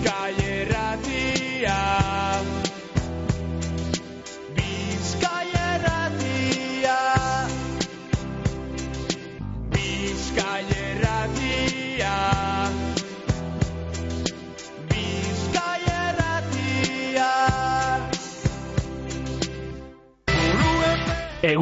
Bizkaierratia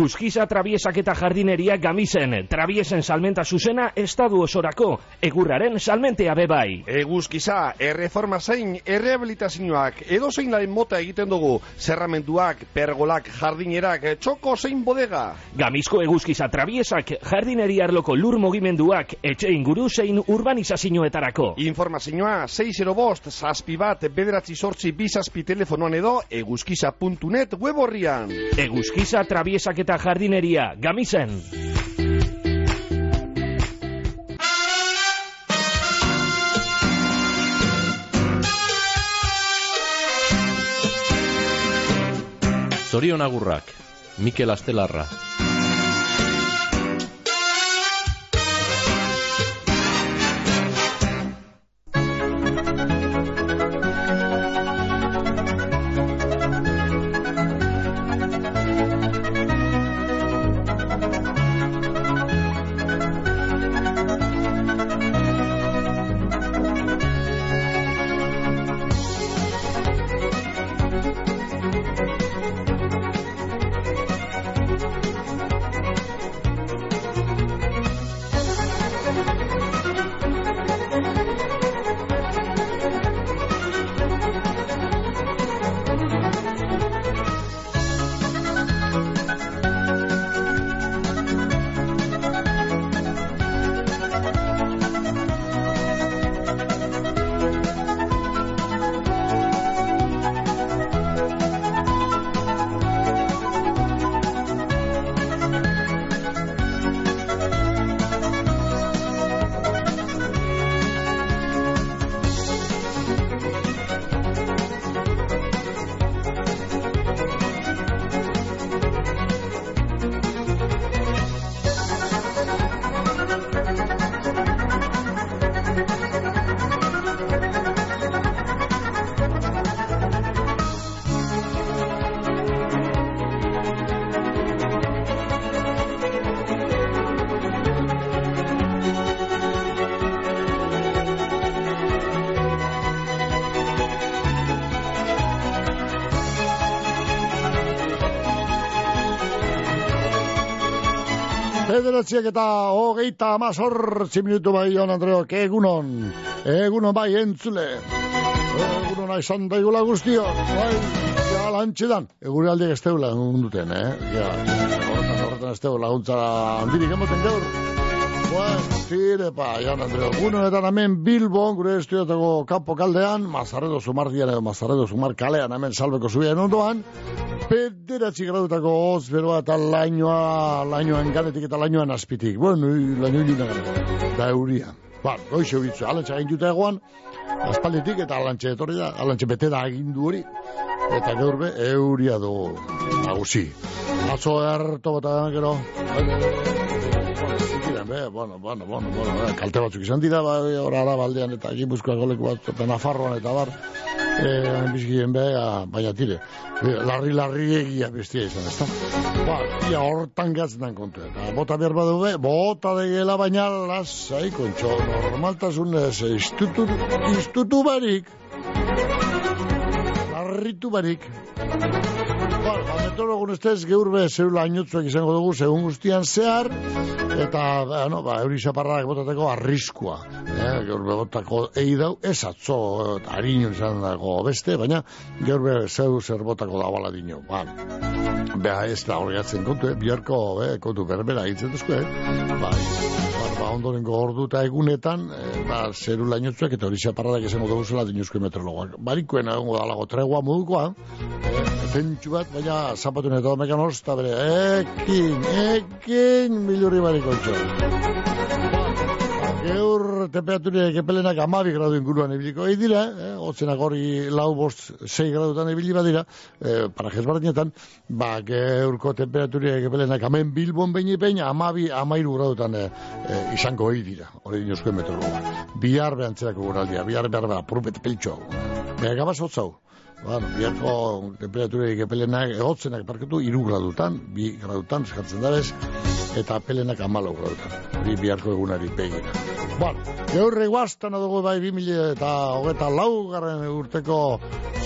Eguzkiza trabiesak eta jardineria gamisen, trabiesen salmenta zuzena estadu osorako, egurraren salmentea bebai. Eguzkiza, erreforma zein, errehabilitazioak, edo zein laren mota egiten dugu, zerramenduak, pergolak, jardinerak, txoko zein bodega. Gamizko eguzkiza trabiesak, jardineria arloko lur mugimenduak, etxe inguru zein urbanizazioetarako. Informazioa 6 bost, zazpi bat, bederatzi sortzi bizazpi telefonoan edo eguzkiza.net web horrian. Eguzkiza trabiesak eta jardineria, gamisen. Zorion agurrak, Mikel Astelarra. Bederatziak eta hogeita amazortzi minutu bai, Jon Andreok, egunon, egunon bai, entzule. Egunon aizan daigula guztio, bai, ja lantxedan. Egure aldiak ez teula duten, eh? Ja, horretan, horretan ez teula laguntza handirik emoten gaur. Bueno, tire, pa, Jon Andreok. Unoetan hemen Bilbon, gure estudiatako kapo kaldean, Mazarredo Zumardian edo Mazarredo Zumar kalean, hemen salbeko zubien ondoan, bederatzi gradutako hoz, beroa eta lainoa, lainoan ganetik eta lainoan azpitik. Bueno, laino ganetik. Da euria. Ba, goixe euritzu, alantxe egin dute egoan, aspalditik eta alantxe etorri da, alantxe bete da agindu hori. Eta gaur be, euria du nagusi. Atzo harto bota gero, be, bueno, bueno, bueno, bueno, kalte batzuk izan dira, ba, ora ara baldean eta gipuzkoa goleku bat, eta Nafarroan eta bar, eh, bizkien be, a, baina tire, larri larri egia bestia izan, ezta? Ba, ia hortan gatzen kontu, eta bota behar badu be, bota degela baina lasai, kontxo, normaltasun ez, istutu, istutu barik, larritu barik, Ba, ba, meteorologun ustez geur be zeula ainutzuak izango dugu segun guztian zehar eta bueno, ba euri zaparrak botateko arriskua, eh, geur be botako ei dau ez atzo arinu izan dago beste, baina geur be zeu zer botako da bala dino. Ba, beha ez da horregatzen kontu, eh, biharko eh, kontu berbera egiten duzko, eh? Ba, ba, ba, ondorengo ordu eta egunetan, eh, ba, zeru lainotzuak eta hori zaparrak izango dugu zela dinuzko meteorologoak. Barikoen egongo dalago tregua modukoa, eh, pentsu bat, baina zapatu neto mekan horsta bere, ekin, ekin, milurri bariko Geur temperaturek epelenak amabi gradu inguruan ibiliko dira, eh? otzenak hori lau bost sei gradutan ibili badira, eh, para jesbardinetan, ba, geurko temperaturek epelenak amen bilbon behin ipein, amabi, amairu gradutan eh, eh, izango egin dira, hori dinozkoen meteorologa. bihar behantzerako guraldia, bihar behar behar, purupet peltxo. Beha gabaz hotzau. Bueno, biharko temperaturik epelenak egotzenak parketu iru gradutan, bi gradutan, eskatzen dabez, eta pelenak amalo gradutan. Hori biharko egunari begira. Bueno, gaur eguaztan adugu bai 2000 eta hogeta laugarren urteko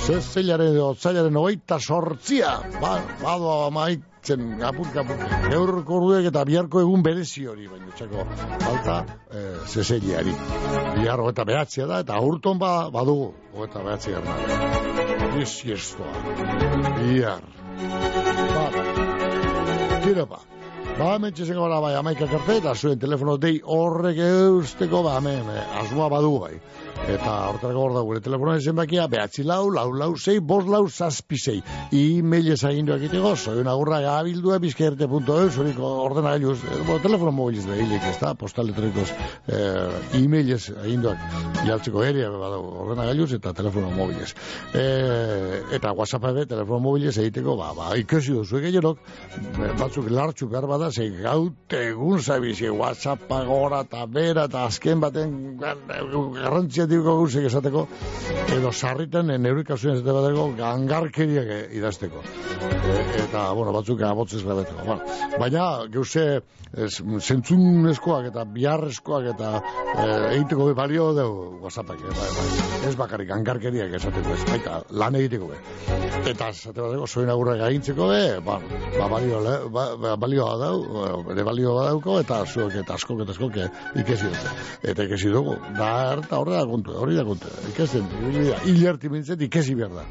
zezailaren edo otzailaren hogeita sortzia. Ba, bado amaitzen apurka apurka. Gaur orduek eta biharko egun berezi hori, baina txako falta e, zezailiari. Bihar hogeta behatzia da, eta aurton ba, badugu hogeta behatzia gara. Bisiestoa. Bihar. Ba, tira ba. Ba, mentxe gara bai, amaikak arte, eta zuen telefono dei horrek eusteko, ba, hemen, eh, asmoa badu bai. Eta hortarako hor da gure telefonoa zenbakia, behatzi lau, lau, lau, zei, bos lau, zazpi zei. E-mail ez aginduak itego, soy una gurra gabildua, bizkerte.eus, horik ordena gailuz, eh, bueno, telefono mobiliz da, hilik, ez da, postal elektronikoz, eh, e-mail ez aginduak, jaltzeko ere, ordena gailuz, eta telefono mobiliz. Eh, eta WhatsApp ere, telefono mobiliz egiteko, ba, ba, ikasi duzu egeierok, batzuk lartxu behar bada, ze gaute egun zabizi, WhatsAppa gora, eta bera, eta azken baten garrantzia diko gauzek esateko, edo sarriten neuri kasuen ez bateko gangarkeriak e- idazteko. E, eta, bueno, batzuk abotzez grabeteko. Bueno, baina, gauze, zentzunezkoak eta biharrezkoak eta e, egiteko be balio dugu whatsappak. E, ba, ba, ez bakarrik gangarkeriak esateko, ez baita lan egiteko be. Eta, esate bateko, soin agurrak gaintzeko be, ba, ba, balio, le, ba, ba, balio badau, ere balio badauko, eta zuek eta askok eta askok ikesi dute. Eta ikesi dugu, da, eta horre da kontu, hori da kontu. Ikasten, hilerti mintzet ikesi behar da.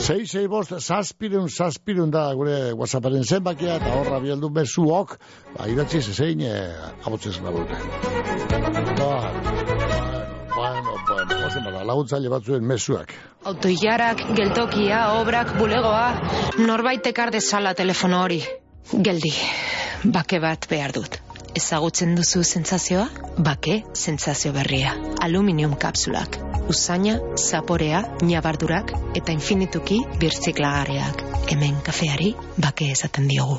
Sei, sei, bost, zazpirun, zazpirun da gure whatsapparen zenbakia, eta horra bialdu bezuok, ba, idatzi zezein, e, abotzez labute. Ba, bueno, bueno, bueno, bada, laguntzaile batzuen mezuak. Autoilarak, geltokia, obrak, bulegoa, norbait ekar dezala telefono hori. Geldi, bake bat behar dut. Ezagutzen duzu sentsazioa? Bake, sentsazio berria. Aluminium kapsulak. Usaina, zaporea, nabardurak eta infinituki birtziklagareak. Hemen kafeari bake esaten diogu.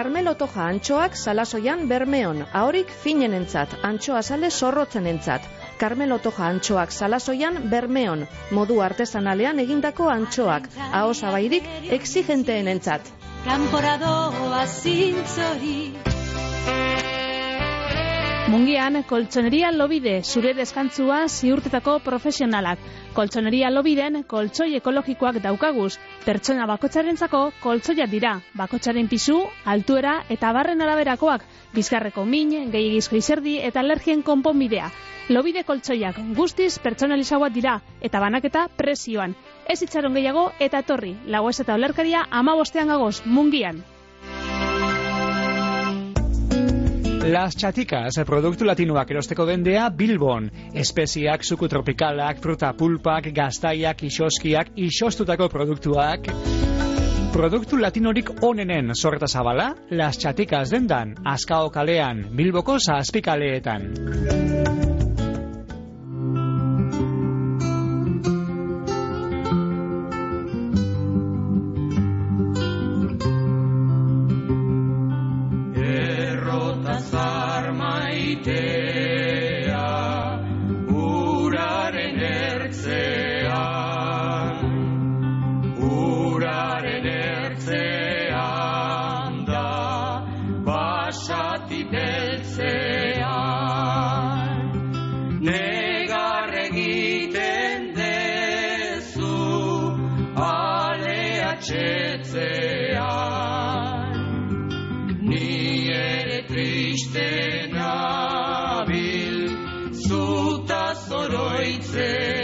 Carmelo Toja antxoak salasoian bermeon, ahorik finen entzat, antxoa sale zorrotzen entzat. Carmelo Toja antxoak salasoian bermeon, modu artesanalean egindako antxoak, aho zabairik exigenteen entzat. Kanporadoa zintzori Mungian, koltsoneria lobide, zure deskantzua ziurtetako profesionalak. Koltsoneria lobiden, koltsoi ekologikoak daukaguz. Pertsona bakotxarentzako koltsoia dira. Bakotxaren pisu, altuera eta barren araberakoak. Bizkarreko min, gehiagizko izerdi eta alergien konponbidea. Lobide koltsoiak guztiz pertsonalizagoak dira eta banaketa presioan. Ez itxaron gehiago eta torri. Lagoez eta olerkaria ama bostean gagoz, mungian. Las Chaticas, produktu latinoak erosteko dendea Bilbon. Espeziak, suku tropikalak, fruta pulpak, gaztaiak, isoskiak, isostutako produktuak. Produktu latinorik onenen sorreta zabala, Las Chaticas dendan, Azkao kalean, Bilboko zazpikaleetan. reaches.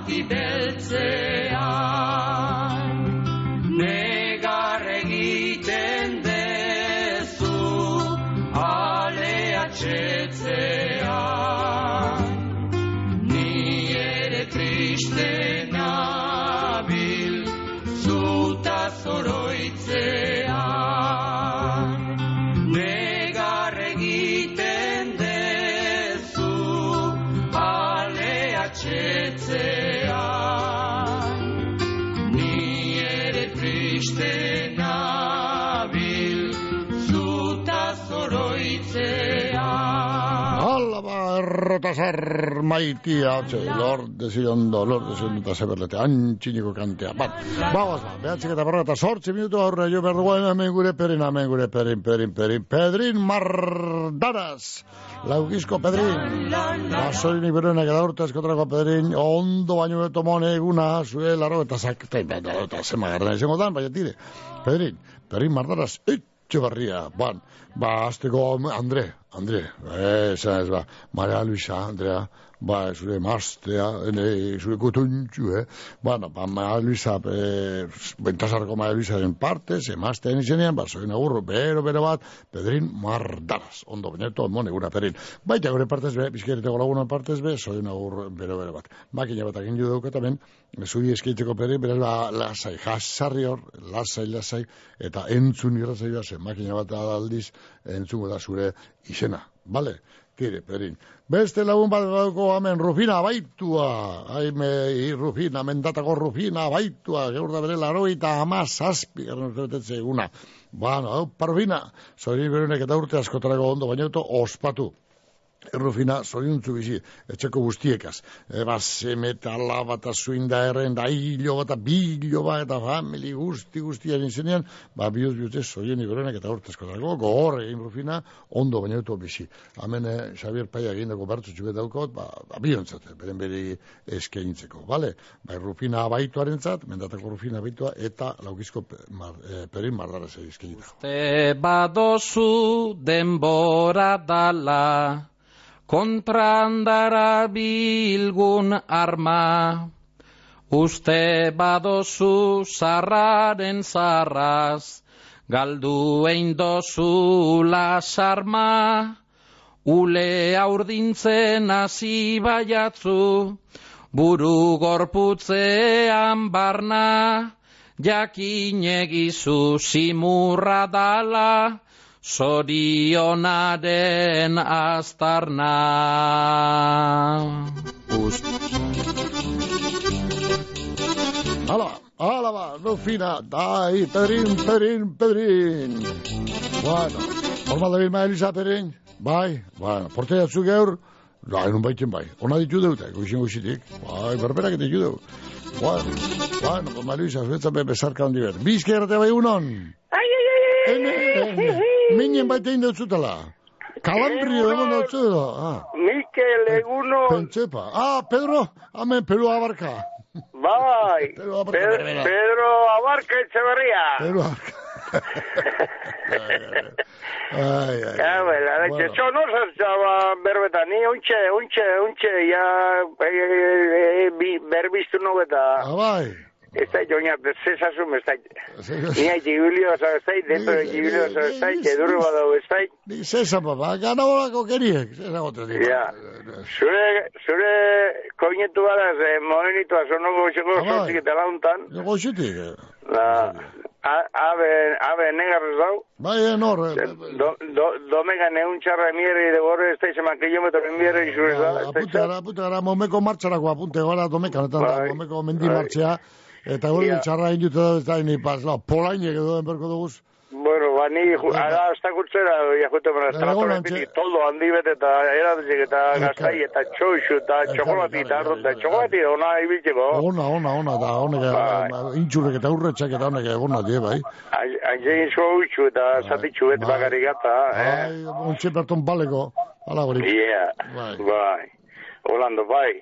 Rocky Bear. Errotasar maitia, txe, lorde ziondo, lorde ziondo eta zeberlete, antxiniko kantea. Bat, bagoaz ba, behatzik eta barra eta sortzi minutu aurre jo behar dugu hemen gure perin, hemen gure perin, perin, perin, pedrin mardaraz. Laugizko pedrin, basoin iberenak eta urte eskotrako pedrin, ondo baino beto mone eguna, zue laro eta zak, eta, zema garrana izango dan, baina tire. Pedrin, pedrin mardaraz, etxe barria, ban, ba, azteko Andre, Andre, esan ez ba, Maria Luisa, Andrea, ba, zure mastea, ene, zure kutuntxu, eh, bueno, ba, Maria Luisa, eh, bentasarko Maria Luisaren partez, emaztean izenean, ba, soin agurro, bero, bero bat, Pedrin Mardaraz, ondo beneto, mon, egura Pedrin, baita gure partez be, bizkereteko lagunan partez be, soin agurro, bero, bero bat, makina bat egin judu daukatamen, zuri eskeitzeko Pedrin, beraz, ba, lasai, jasarri hor, lasai, lasai, eta entzun irrazaioa zen, makina bat aldiz, entzungo da zure izena, bale? Tire, Pedrin. Beste lagun bat dauko hemen Rufina baitua. Haime, Rufina, mendatako Rufina baitua. Gaur da bere laroita ama zazpi. Garren betetze eguna. Bueno, hau, Rufina. Zori berunek eta urte askotarako ondo, baina auto ospatu. Rufina, zoriontzu bizi, etxeko guztiekaz. Eba, seme eta alaba eta zuinda erren, da hilo bat, bilo bat, eta famili guzti guztiaren izenean, ba, bihuz bihutez, zorien iberenak eta urtezko dago, gogor egin Rufina, ondo baina auto bizi. Hemen, eh, Xavier Paia egindako bertu txubet daukot, ba, ba biontzat, beren beri eskaintzeko, bale? Ba, Rufina abaituaren zat, mendatako Rufina abaitua, eta laukizko mar, eh, perin mardara zer eskainitako. Te badozu denbora dala, kontrandara bilgun arma. Uste badozu zarraren zarraz, galdu dozu lasarma. Ule aurdintzen hasi baiatzu, buru gorputzean barna, jakin egizu simurra dala, zorionaren aztarna. Ust. Hala, hala ba, no fina, dai, pedrin, pedrin, pedrin. Bueno, formal dabil ma Elisa pedrin, bai, bueno, porte jatzu geur, bai, nun baiten bai, ona ditu deute, goxin goxitik, bai, berberak ditu deu. Bueno, bueno, pues Marisa, zuetzan be besarka handi ber. Bizke errate bai unon? Ai, ai, ai, ai, Ene, ene, minen baitein deutzutela. Kalambrio egon deutzutela. Ah, Mikel Eguno, pentsepa. Ah, Pedro, hemen Peru abarka. bai, Pedro Abarca Pedro, Berbera. Pedro Abarca Etxeberria. Peru abarka. Ai, ai, ai. Ja, bela, Bueno. Eso no zartzaba berbeta, ni untxe, untxe, untxe, ja, e, e, e, bi, berbiztu no beta. Ah, bai. Ez da, joña, zesazum, ez da. Ni haiti gibilio, ez da, dentro de gibilio, ez da, edurre badau, ez da. Ni zesa, papa, gana bolako keriek. Zesa gote dira. Ja, zure, zure koinetu gara, ze moenitu azonoko goxeko Ah, bai. sortzik eta launtan, Ego xutik. eh. la, a- abe, abe negarrez dau, Bai, enor. eh, do, do, domega neun txarra miere de gorre, ez da izan kilometro miere izurez da, ez da Apunte gara, apunte gara, momeko martxarako apunte gara, domekan, eta Bai, momeko mendi bai. martxea. Eta hori Ia. txarra egin dute da, ez da, ni la, polainek edo den berko duguz. Bueno, ba, ni, ju- ara, hasta kurtzera, ja, jute Egon estratora toldo handi bete, eta eradezik, eta gaztai, eta txoixu, eta txokolati, eta arroz, eta txokolati, ona ibiltzeko. Ona, ona, ona, da, honek, Bai. intxurrek eta urretxak eta honek egona die, bai. Anzein txoixu, eta zatitxu bete Bai. bakarrik gata, eh? Bai, ontxe berton baleko, ala hori. Ia, Bai. bai. Holando, bai.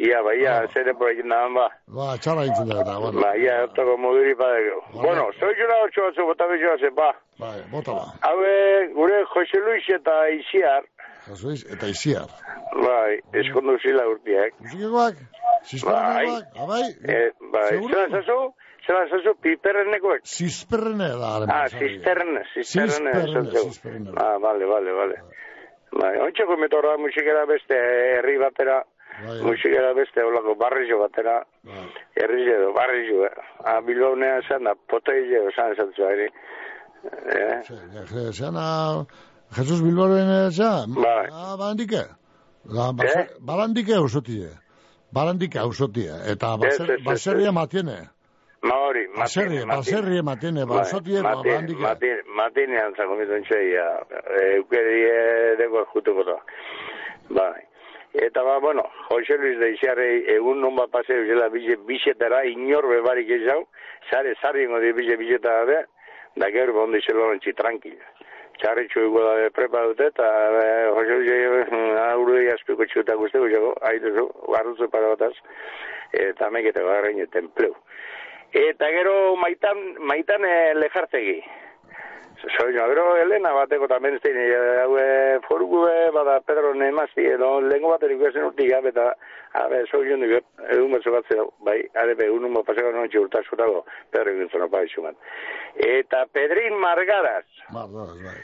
Ia, bai, ia, zere por egin nahan, ba. Ba, txarra egin da, eta, bueno. Ba, ia, otako moduri badeko. Bueno, zoi jura otxo batzu bota bezio hazen, ba. Bai, bota ba. Haue, gure Jose Luis eta Isiar, Jasoiz, eta iziar. bai, eskondu zila urtiak. Musikekoak? Zizperrenekoak? Abai? Eh, bai, zelan zazu, zelan zazu, piperrenekoek. Zizperrene da, alemán. Ah. Zizperrene, zazu. zizperrene. Ah, vale, vale, vale. Bai, ontxeko metorra musikera beste herri batera, Bai, musikera beste olako barrizio batera, bai. herri edo barrizio, eh? Ah, bilbaunea zan da, potoizio zan zatzu ari. Eh? Ze, ze, zena, Jesus Bilbaoren eza? Bai. Ah, balandike? La, base, balandike ausotie. Balandike ausotie. Eta baser, baserria matiene. Maori, Baserria, baserria matiene, Bai, ausotie, ba, balandike. Matin, matinean zako mitun txeia, eukeri edeko jutuko da. Bai. Eta ba, bueno, Jose Luis de Isiarrei egun non bat paseo zela bize, bizetara, inor bebarik ez jau, zare zarri ingo di bize bizetara be, da gero bondi zelo nontzi tranquila. Txarri txuiko da prepa dute, eta e, Jose Luis aurru aspiko txuta guzteko jago, haituzu, garruzu para bataz, eta mekete garrain templeu. Eta gero maitan, maitan e, lejartegi. Yo, gero Elena bateko tamen zein, haue forugu be, bada Pedro Nemazti, edo lengo baterik ezen urtik gabe, eta, abe, yo, nire, egun batzu bat zero, bai, arepe, egun un paseko nontxe urtasutago, Pedro egin zona bai xuman. Eta Pedrin Margaraz, Mardoraz, bai.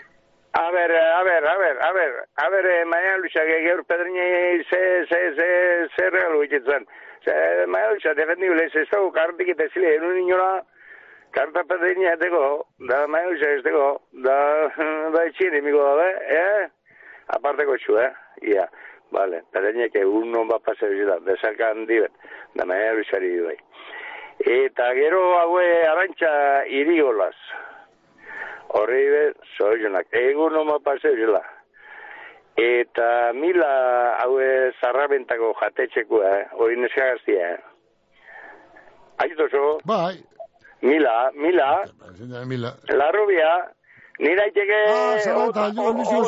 A ver, a ver, a ver, a ver, a ver, eh, mañana lucha que geur pedrini se se se se regalu itzen. Se mañana lucha defendible se está kartik eta zile en un karta pedrini ateko, da mañana lucha esteko, da da chini migo da, eh? Aparte kochu, eh? Ia. Vale, pedrini que uno va a pasar vida, de sacan dibet, da mañana lucha ri bai. Eta gero haue arantxa irigolas. Horri be, zoizunak, egun oma paseo zela. Eta mila haue zarrabentako jatetxeko, eh? hori neska gaztia, eh? Aitu zo, Bai. Mila, mila, mila. la rubia, nira itxeke... Ah, zarrenta, jo, nizio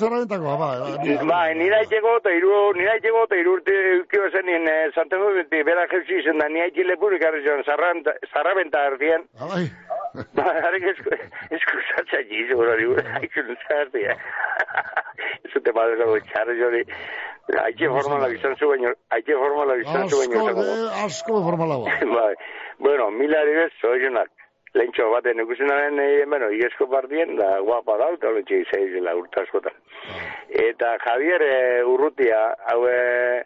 nira itxeko eta iru, nira itxeko eta iru urte eukio zen eh, Santiago beti, bera jeuzi zen da, nira itxile purik arrezion, zarrabenta ardien. Ah, bai. Ba, harek esku, esku zatza jizu, hori, haikun zarti, eh. Eso te madre dago txarri jori. Haitxe formala bizan zu baino, haitxe formala bizan zu baino. Asko, asko formala ba. Bai, bueno, mila adibez, zoizunak. Lentxo baten ikusenaren, eh, bueno, iesko partien, da guapa da, eta lentxe izaizela urtaskotan. Eta Javier eh, Urrutia, hau, eh,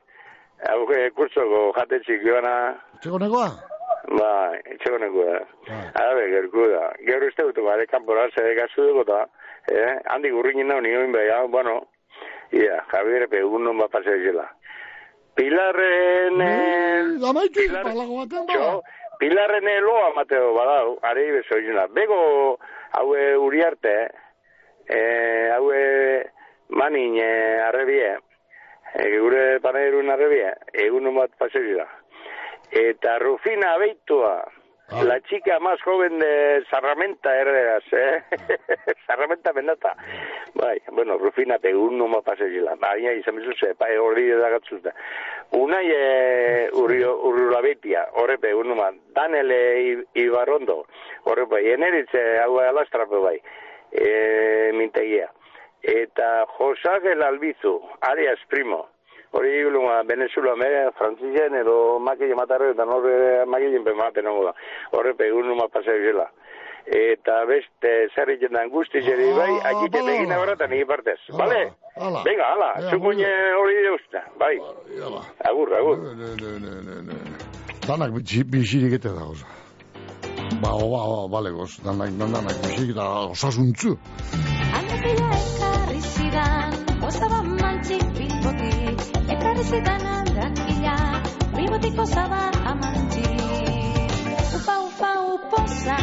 hau, eh, kurtzoko jatetxik joana, Txeko negoa? Ba, etxeko neku da. Arabe, gerku da. Gero ez dutu, bare, kanpora, zede dugu da. Eh? Handi gurrinin nao, nioin beha, bueno. Ia, Javier, egun non bat pasea zela. Pilarren... eh, Amaitu, palago baten ba. Txo, Pilarren loa mateo badau, ari bezo izena. Bego, haue uriarte, eh, haue manin eh, arrebie, eh, gure panerun arrebie, egun bat paseo Eta Rufina Beitua, la chica más joven de Sarramenta, erderaz, eh? Sarramenta bendata. Bai, bueno, Rufina pegun noma pase zila. Baina izan bizu ze, pai hori da gatzuta. Unai e, urrio, urrula betia, horre pegun noma. Danele I- Ibarrondo, horre bai, eneritze hau alastrape bai, e, mintegia. Eta Josagel Albizu, Arias Primo, hori luma Venezuela me frantzisen edo makile matarro eta norre makile pematen nago da. Horre pegun numa pasea zela. Eta beste zer egiten da guzti zeri bai, akiten egin agora eta nire partez. Bale? hala. Venga, hala, Ea, zukuine hori deuzta. Bai. Agur, agur. Danak bitxi- bixirik eta da, oza. Ba, ba, ba, bale, goz, danak, danak bixirik eta osasuntzu. Aldakila ekarri zidan, bilbotik, ekarri zidan aldakila, bilbotiko zaba amantxik. Upa, upa, upoza,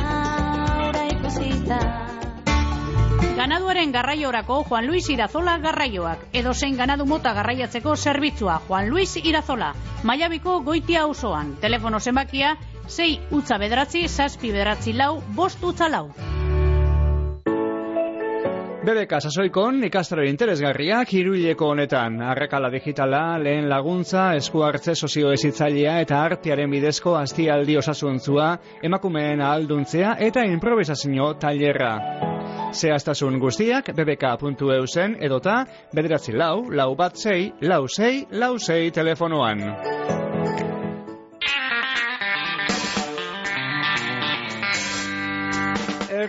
ora ikusita. Ganaduaren garraiorako Juan Luis Irazola garraioak. Edo zein ganadu mota garraiatzeko zerbitzua Juan Luis Irazola. Maiabiko goitia auzoan. Telefono zenbakia 6 utza bederatzi, zazpi bederatzi lau, bost utza lau. BBK sasoikon ikastaro interesgarriak hiruileko honetan. Arrakala digitala, lehen laguntza, esku hartze sozioezitzailea eta artearen bidezko astialdi osasuntzua, emakumeen ahalduntzea eta improvisazio tailerra. Zehaztasun guztiak bbk.eu zen edota bederatzi lau, lau bat zei, lau zei, lau zei telefonoan.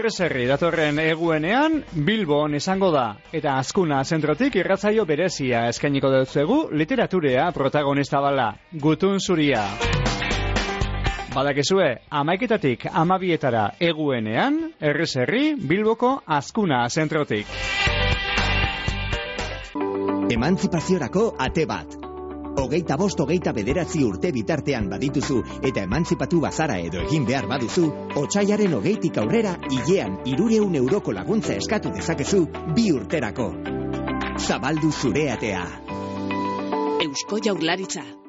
Erreserri datorren eguenean Bilbon izango da eta azkuna zentrotik irratzaio berezia eskainiko dutzuegu literaturea protagonista bala, gutun zuria. Badakizue, amaiketatik amabietara eguenean, erreserri Bilboko azkuna zentrotik. Emantzipaziorako ate bat. Hogeita bost hogeita bederatzi urte bitartean badituzu eta emantzipatu bazara edo egin behar baduzu, otxaiaren hogeitik aurrera hilean irureun euroko laguntza eskatu dezakezu bi urterako. Zabaldu zure atea. Eusko Jaurlaritza.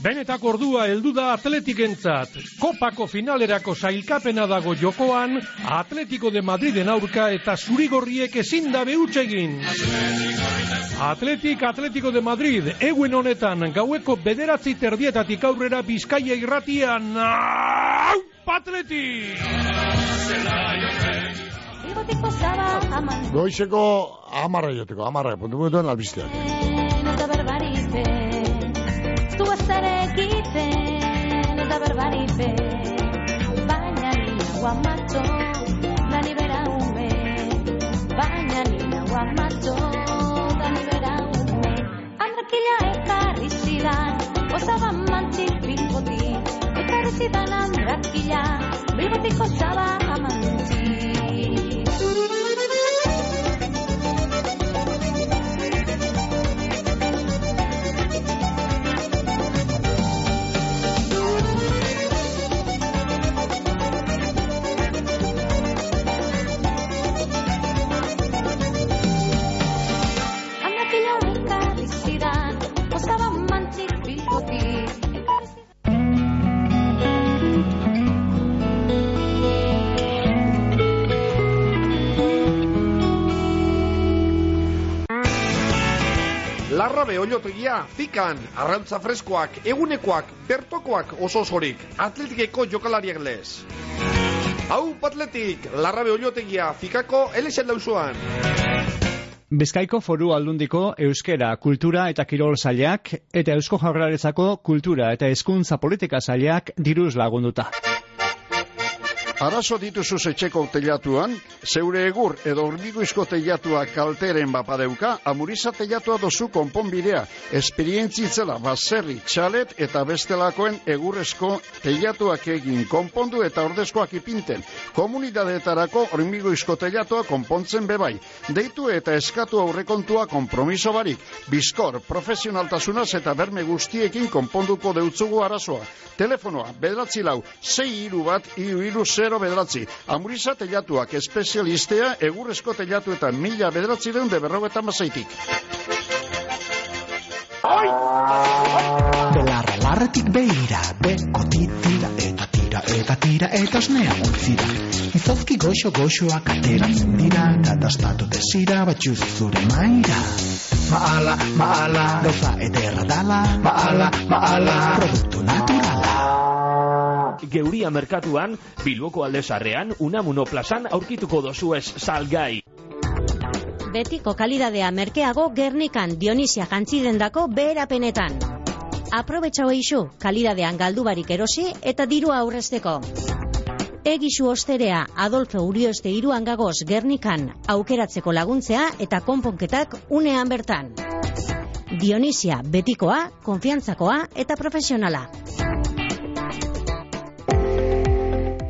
Benetako ordua heldu da atletikentzat. Kopako finalerako sailkapena dago jokoan, Atletico de Madriden aurka eta zurigorriek ezin da egin. Atletik Atletico de Madrid, eguen honetan gaueko bederatzi terdietatik aurrera Bizkaia irratian. Au, Atletik! Goizeko amarra joteko, amarra, puntu puntuan albisteak. Zidan, osaba mantxik bilboti. Ekarri zidan andrakila, bilbotiko zaba amantxik. Larrabe oiotegia, fikan, arrantza freskoak, egunekoak, bertokoak oso osorik, atletikeko jokalariak lez. Hau, atletik, larrabe oiotegia, fikako, elexen lauzuan. Bizkaiko foru aldundiko euskera, kultura eta kirol zailak eta eusko jaurlaritzako kultura eta hezkuntza politika zailak diruz lagunduta. Arazo dituzu etxeko teilatuan, zeure egur edo hormiguizko teilatua kalteren bapadeuka, amuriza teilatua dozu konponbidea, esperientzitzela baserri, txalet eta bestelakoen egurrezko teilatuak egin konpondu eta ordezkoak ipinten. Komunidadeetarako hormiguizko teilatua konpontzen bebai. Deitu eta eskatu aurrekontua kompromiso barik. Bizkor, profesionaltasunaz eta berme guztiekin konponduko deutzugu arazoa. Telefonoa, bedratzi lau, sei iru bat, iru iru zero bedratzi. Amuriza telatuak espezialistea egurrezko telatuetan mila bedratzi deun de berrogetan bazaitik. Belarra larretik beira, bekoti tira eta tira eta tira eta osnea multzira. Izozki goxo goxoak ateratzen dira, eta dastatu desira batxuz zure maira. Maala, maala, gauza ederra dala, maala, maala, produktu naturala. Geuria merkatuan, Bilboko aldezarrean, Unamuno plazan aurkituko dozuez salgai. Betiko kalidadea merkeago Gernikan Dionisia jantzidendako beherapenetan. Aprobetxau eixu, kalidadean galdu barik erosi eta dirua aurrezteko. Egisu osterea Adolfo Urioste iruan gagoz Gernikan aukeratzeko laguntzea eta konponketak unean bertan. Dionisia betikoa, konfiantzakoa eta profesionala.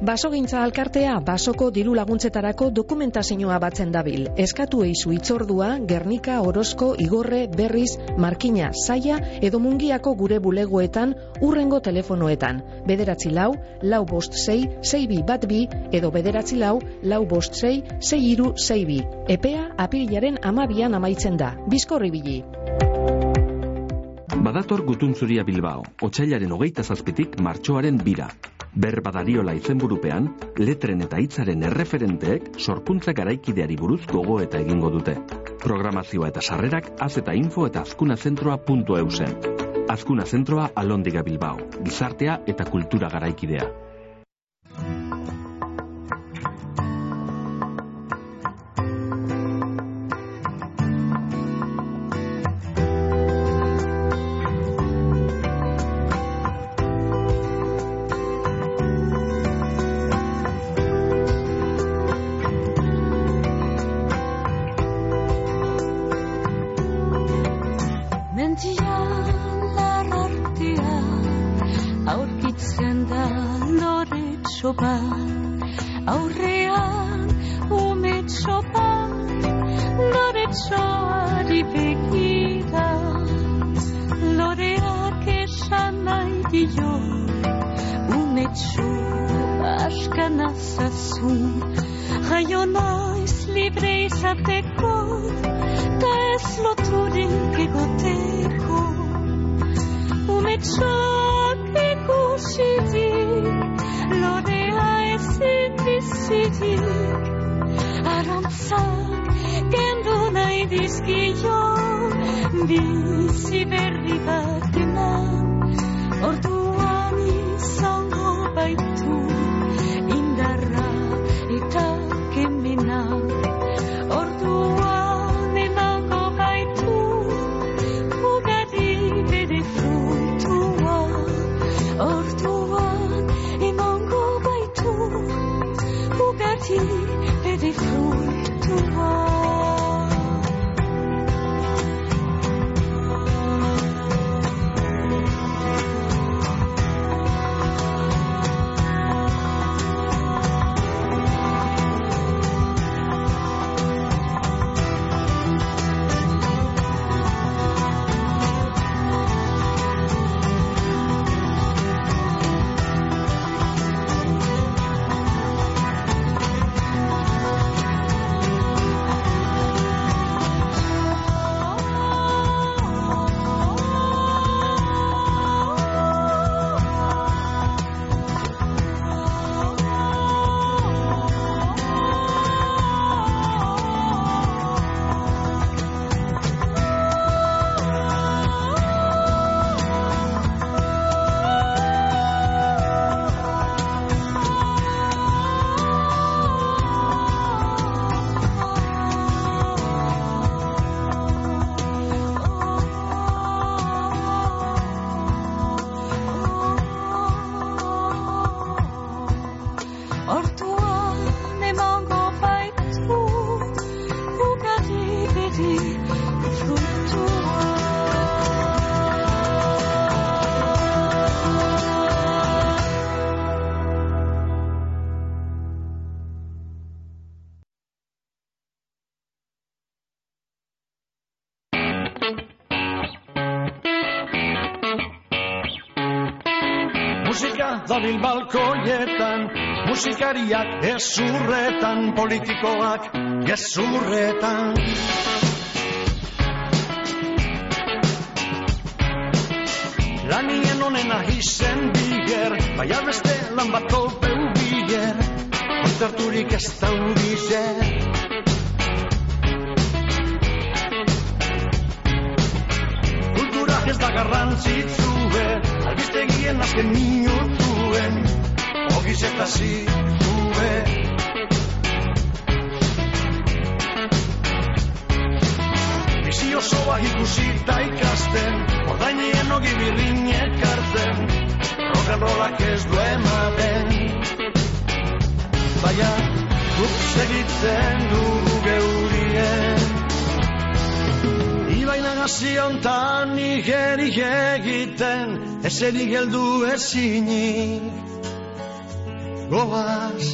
Basogintza alkartea basoko diru laguntzetarako dokumentazioa batzen dabil. Eskatu eizu itzordua, Gernika, Orozko, Igorre, Berriz, Markina, Saia edo Mungiako gure bulegoetan urrengo telefonoetan. Bederatzi lau, lau bost sei, sei bi bat bi edo bederatzi lau, lau bost sei, sei iru, sei bi. Epea apirilaren amabian amaitzen da. Bizkorri bili. Badator gutuntzuria Bilbao, otxailaren hogeita zazpitik martxoaren bira. Berbadariola izenburupean, letren eta hitzaren erreferenteek sorkuntza garaikideari buruz gogo eta egingo dute. Programazioa eta sarrerak az eta info eta azkunazentroa.eusen. Azkuna zentroa alondiga Bilbao, gizartea eta kultura garaikidea. Dabil balkoietan, musikariak gezurretan, politikoak gezurretan. Lanien onena izen biger, baina beste lan bat kolpeu biger, kontzerturik ez daudize. Kultura ez da garrantzitsue, albistegien azken minutuen, eta zitue. Bizi osoa ikusi eta ikasten, ordainien ogi birrinek hartzen, rollak ez du ematen. Baina, guk segitzen dugu geurien. Ibaina gazi ontan nigerik egiten, ezerik heldu ezinik. Goaz,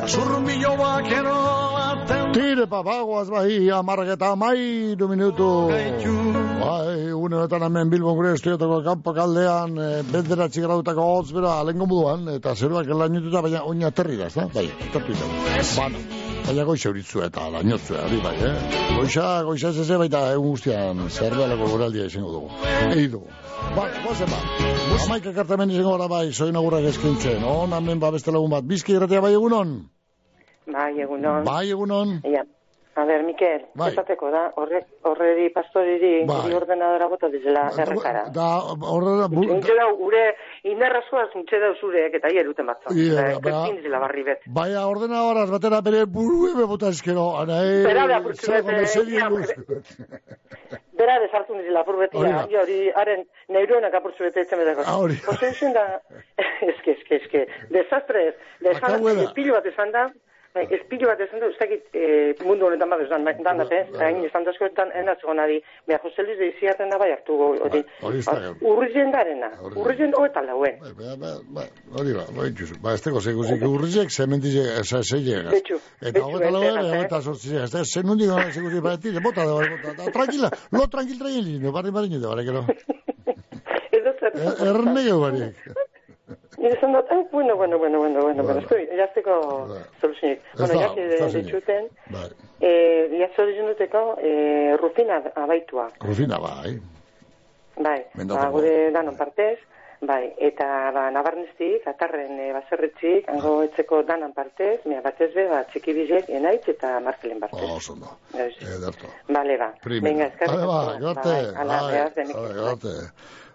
gasurrumbillo bakero baten Tire papagoaz bai, amarrak eta amairu minutu. Bai, uneetan hemen Bilbon gure estudiotako kanpo kaldean, e, bederatzi grautako hotz bera, alengo moduan, eta zeruak lainotuta, baina oina aterri da, ezta? Bai, aterri da. Bana, baina goixa euritzu eta lainotzu, hori bai, eh? Goixa, goixa ez eze, baita egun guztian zerbelako goraldia izango dugu. Egi dugu. Ba, gozen ba. Amaik akartamen izango gara bai, soin agurrak eskintzen. On, hemen ba beste lagun bat. Bizki irratia bai egunon? Bai, egunon. Bai, egunon. Ja. A ber, Mikel, Bai. esateko da, horre, horreri pastoriri, Bai. guri ordenadora bota dizela errekara. Da, horrela, bu, Untxe dau, gure indarra zuaz, untxe dau zureek, eta hieruten batzo. Ia, Yeah, ba- dizela barri bet. Baina ordena horaz batera bere burue bebota eskero. Ana, e, Bera da, zer, bete, Bera desartu dizela apur beti, Hori da. hori, haren, neuronak apurtzu bete etzen betako. Ah, hori. Izan da, eske, eske, eske, desastre ez, desastre, da. espilu bat izan da, bai, espilu bat izan da, ustakit, e, mundu honetan bat izan, dan date, hain izan da askoetan, enaz gonari, beha Jose Luis de Iziarren da bai hartu hori, hori ez da. urrizen darena, urrizen hoetan lauen. Ba, ba, ba, hori ba, ba. Ba, ez teko zekuzik urrizek, zementize, eza, zeiegaz. Betxu, Eta betxu, hogeta lau betxu, ere, eh? eta sortzi Ez da, zen hundik gara zekuzik, ba, tire, bota da, bai, bota. Tranquila, lo tranquil, tranquil, no, barri, barri, nire, barri, gero. Edo zer. Erne geu barri. Nire dut, ah, bueno, bueno, bueno, bueno, bueno, bueno, estoy, jazteko soluzionik. Ez Bueno, da, jazte ez da zinik. ditxuten, Bai, eh, jazte soluzionuteko, eh, rutina abaitua. Rufina, bai. Bai, ba, gure danon partez, bai, eta ba, nabarnestik, atarren e, baserretxik, hango etzeko danan partez, mea batez be, ba, txiki bizek, enaitz eta markelen partez. Oh, oso no. Ederto. Bale, ba. Venga, eskerrik Vale, ba, garte. Bai, ala, garte.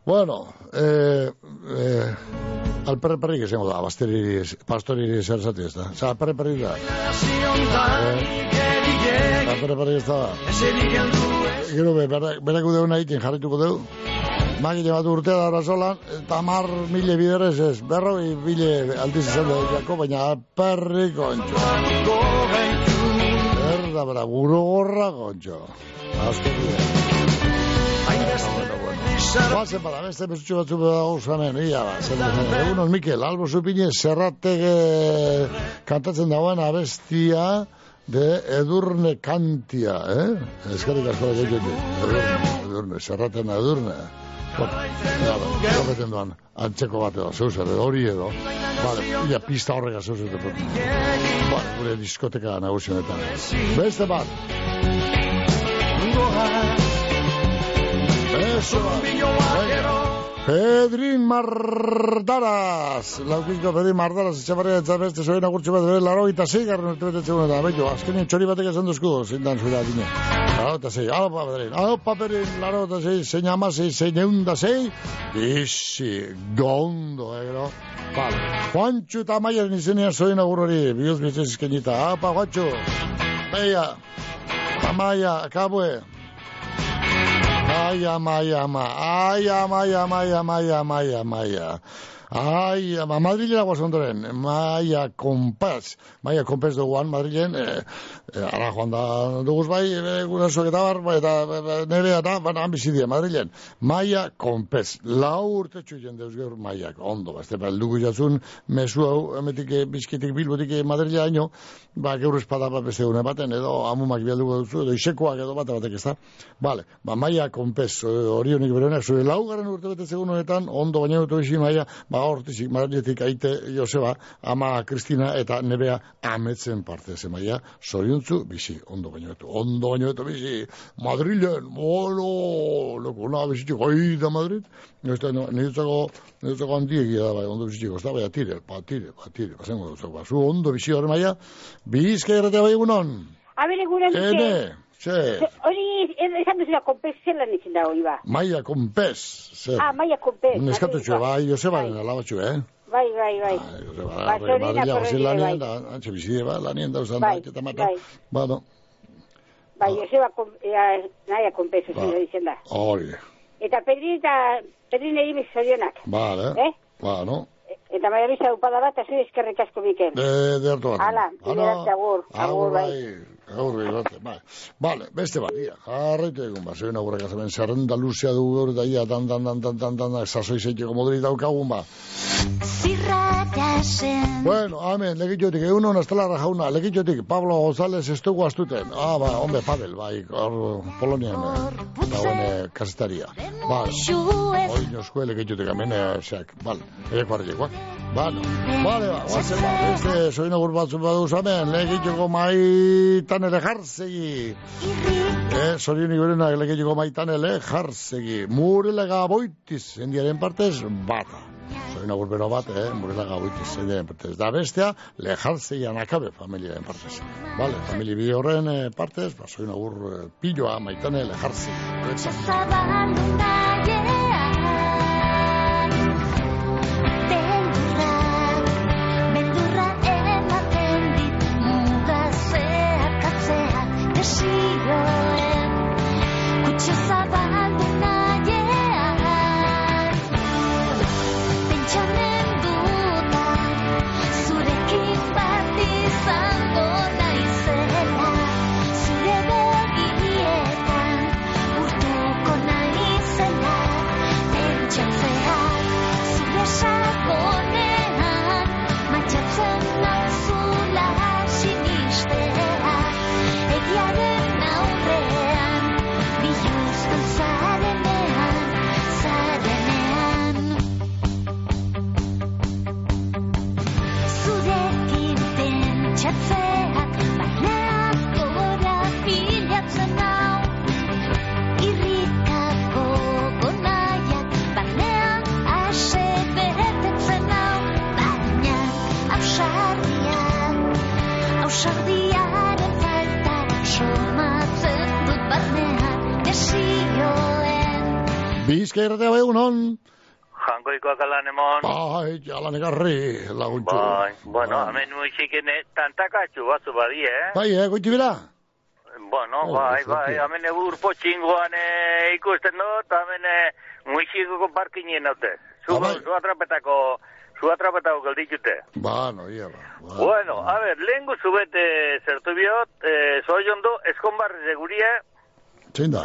Bueno, eh, eh, alperre perrik izango da, basteri, pastori zer zati ez da. Osa, alperre perrik da. Alperre perrik ez da. Gero, be, berak- deuna egiten jarrituko deu. Magile bat urtea da razolan, eta mar mile biderez ez, berroi mile aldiz izan da jako, baina alperri kontxo. Erda, bera, buru gorra kontxo. Azko bide. Guazen para, beste mesutxo batzu dago zanen, ia ba, egunon Mikel, albo zupine zerratek eh, kantatzen dagoen abestia de edurne kantia, eh? Eskerrik asko da gaitu, edurne, edurne, zerraten edurne. Ja, ba, duan, antzeko bat edo, zeu zer, edo hori edo. Vale, ia pista horrega zeu zer. Ba, gure diskoteka nagusienetan. Beste bat. Eso. Pedrin Mardaraz, laukiko Pedrin Mardaraz, etxabarria eta beste zoen agurtxe bat, bere laro eta zei garren urte betetzen eta beto, azkenien txori batek esan duzku, zein dan zuera dine. Laro eta zei, hau paperin, hau paperin, laro eta zei, zein amasei, zein egun da zei, dixi, gondo, eh, gero. Vale, Juantxu eta Maiaren izenean zoen agurrori, bihuz biziz eskenita, hau pa, Juantxu, beia, Amaia, akabue, Ai, ama, ai, ama, ai, ama, ai, ama, ai, ama, Madrilera guaz ondoren, Maia Kompaz, Maia Kompaz duguan, Madrilen, e, e, ara joan da duguz bai, e, gurasoak eta bar, bai, eta e, e, nerea da, baina bizidia, Madrilen. Maia Kompaz, lau urte txuien deuz gaur Maiak, ondo, bazte, ba, dugu jatzun, mesu hau, emetik, bizkitik, bilbotik, Madrilea haino, ba, gaur espada bat beste gune baten, edo amumak bialduko duzu, edo isekoak edo bat batek ez da. Vale, ba, Maia Kompaz, hori honik berenak, zure laugarren urte bete segun honetan, ondo baina dut Maia, ba, hortizik, Madriletik aite Joseba, ama Kristina eta nebea ametzen parte ze Maia, zoriontzu bizi, ondo baina dut, ondo baina dut bizi, Madrilen, molo, loko, na, bizitxik, oi da Madrid, Eta no, niretzako, niretzako handiegia da, bai, ondo bizitxiko, ez da, bai, atire, patire, patire, pasengo dut, ba, zu ondo bizi hori maia, bizka erratea bai egunon. Abel egunon, Ene, ze, Hori, esan duzula, konpez zelan izin da hori ba. maia konpez, ze. Ah, maia konpez. Neskatutxo, bai, Josebaren alabatxu, eh? Bai, bai, bai. Ba, Ba, korreli, ozi lanien, antxe bizide, ba, lanien dauzan, da, eta mata. bai. Bueno, Bai, Joseba, naia konpez Ba. izin da hori, Eta Pedrin eta Pedrin egin bizorionak. bale, Eh? ba, no? Eta Maia Luisa upada bat, azu eskerrik asko Mikel. De, de hartu bat. Hala, agur, agur, bai. Agur, bai, bai. Vale, beste bat, ia, jarraitu egun, ba, zeuen aurrek azamen, zerrenda luzea dugu gaur, da, ia, dan, dan, dan, dan, dan, dan, sasoi zeiteko modri daukagun, ba. Bueno, amen, legitxotik, egun hona estelarra jauna, legitxotik, Pablo González ez dugu astuten. Ah, ba, hombre, Pavel, bai, hor, Polonian, eh, dagoen kasetaria. Ba, hori noskue legitxotik, amen, eh, zeak, bale, ere kuarrikekoak. Bale, bale, ba, guazen, ba, beste, soin agur batzu baduz, amen, legitxoko maitan ere jarzegi. Eh, zorionik berenak legitxoko maitan ere jarzegi. Murelega boitiz, endiaren partez, bata. Soy una burbero bat, eh, murela gauitik zeiden partez. Da bestea, lejarzeian akabe familiaren partez. Vale, familia bi horren eh, partez, ba, soy una bur eh, pilloa, maitane, lejarzei. Beldurra Bizka irratea bai egunon. Jangoikoak alan emon. Bai, jalan egarri, laguntxu. Bai, bueno, hemen muiziken tantakatxu batzu badi, eh? Bai, eh, goiti bera? Bueno, Oh, bai, suerte. bai, hemen urpo txingoan eh, ikusten dut, hemen eh, muizikoko parkinien naute. Zu, bai. zu atrapetako, zu atrapetako gelditute. Ba, no, ia, ba. Bueno, a ver, lehen guzu bete zertu biot, eh, zoi ondo, eskonbarri segurie, Zein da?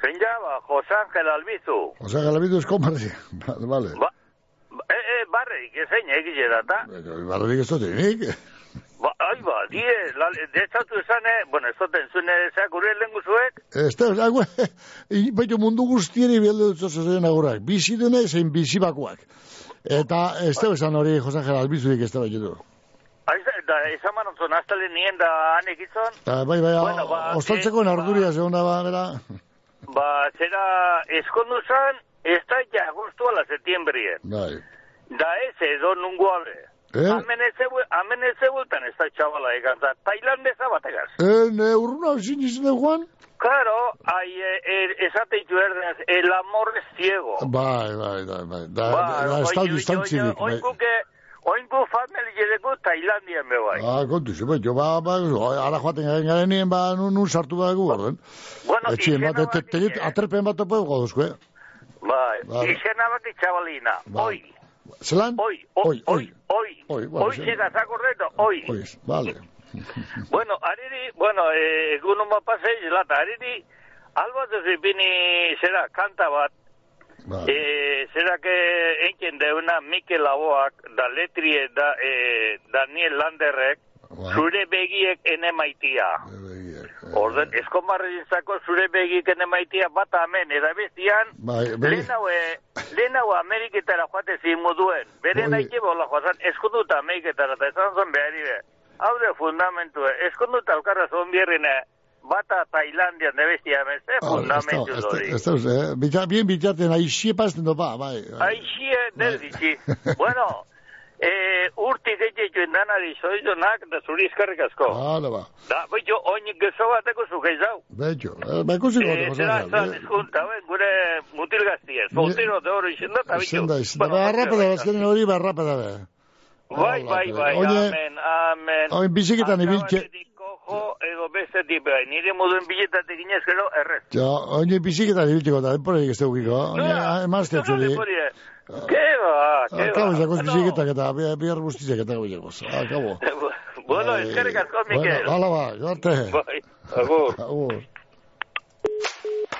Zein ja, ba, Jose Angel Albizu. Galabitu eskombarri. Vale, vale. Ba, e, e, barreik, ezein egile data. Barrerik ez dut nik. Ba, ai ba, die, la, detzatu esan, eh, bueno, ez duten zune, zeak gure lehen guzuek, Ez da, agua, baitu mundu guztieri bialde dut zozen agurak. Bizi dune zein bizi bakuak. Eta ez da esan hori Jose Angel Albizudik ez da baitu. Da, esan manotzen, aztale nien da hanek izan, bai, bai, Bueno, ba, ostaltzeko eh, narduria zegoen da, ba, bera. Ba, zera, eskondu zan, ez da ja agostu ala septiembrien. Bai. Da ez edo nungo abe. Eh? Hemen ez hemen ez ebueltan ez da txabala egan, da tailandesa bategaz. En, e, urruna zin izan Juan? Claro, ai, e, e, esate ditu erdaz, el amor es ciego. Bai, bai, bai, bai. Da, Ba, da, ez da distantzirik. bai. Oinkuke, oinku family jedeko Tailandian be bai. Ah, kontu, ze, bai, jo, ba, ba, ara joaten garen garen nien, ba, nun, nun sartu da gu, orden. Bueno, Etxien bat, izena et- et- et- aterpen bat topo goduzko, eh? Bai, Bai. izena bat itxabalina, Bai. oi. Zelan? Oi, oi, oi. Oi, Oi, oi, sí. zega, zakorreto, oi. Oi, vale. Bueno, ariri, bueno, eh, egun bat pasei, zelata, ariri, albat ez ipini, zera, kanta bat, Vale. eh, zera que enken deuna Mikel Laboak, da letrie, da, eh, Daniel Landerrek, zure begiek ene maitia. Orden, eskomarrezintzako zure begiek ene maitia bat amen, eta bestian, Bai, begi- lehen hau, Ameriketara joate zimu duen, bere Oi. nahi bola joazan, eskunduta Ameriketara, eta esan zon behari be. Hau de fundamentu, eskunduta alkarra zon bierrine, bata Tailandian de bestia, ez Ah, fundamentu dori. ez ez da, eh? Bita- bien bitarten, aixi pasten do, ba, bai. bai. Aixie, derdizi. bueno, eh, urti gehietuen danari zoizonak, da zuri eskarrik asko. Hala, ba. Da, bai jo, oinik gezo bateko zukei zau. Betxo, eh, ba, ikusi Eh, gote, zera, Jose. zan, eskunta, ben, gure mutil gaztie, soltero de oro izen da, eta Izen bitxo. da, izen da, ba, arrapeda, azkenen hori, ba, arrapeda, be. Bai, bai, bai, Oine- amen, amen. Oin biziketan ibiltze, Kojo, edo bestetik bai, nire moduen biletatik inez gero, errez. jo, oine biziketan ibiltzeko, da, denporeik ez dugiko, oine, emazte atzuli. Hori, eh. Ke ba, ke Akabo ba. jakoz biziketak eta bi- bihar guztizek eta gabo jakoz. Akabo. Bueno, eskerrik asko, Mikel. Bueno, hala ba, joarte. Bai, agur. Agur.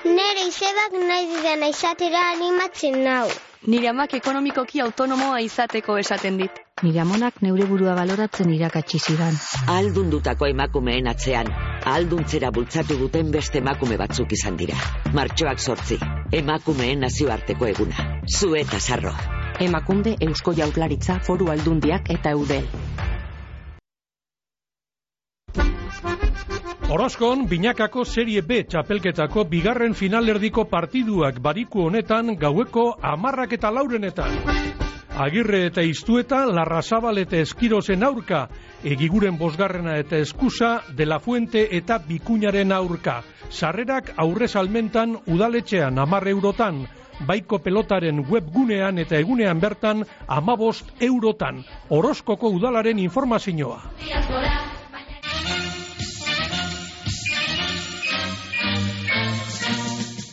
Nere izebak nahi didana izatera animatzen nau. Nire amak ekonomikoki autonomoa izateko esaten dit. Nire amonak neure burua baloratzen irakatsi zidan. Aldundutako emakumeen atzean, alduntzera bultzatu duten beste emakume batzuk izan dira. Martxoak sortzi, emakumeen nazioarteko eguna. Zu eta sarro. Emakunde Eusko Jaurlaritza Foru Aldundiak eta Eudel. Orozkon, binakako Serie B txapelketako bigarren finalerdiko partiduak bariku honetan gaueko amarrak eta laurenetan. Agirre eta iztueta, Larrazabal eta Eskirozen aurka, egiguren bosgarrena eta eskusa, De La Fuente eta Bikuñaren aurka. Sarrerak aurre salmentan udaletxean amar eurotan, baiko pelotaren webgunean eta egunean bertan amabost eurotan. Orozkoko udalaren informazioa.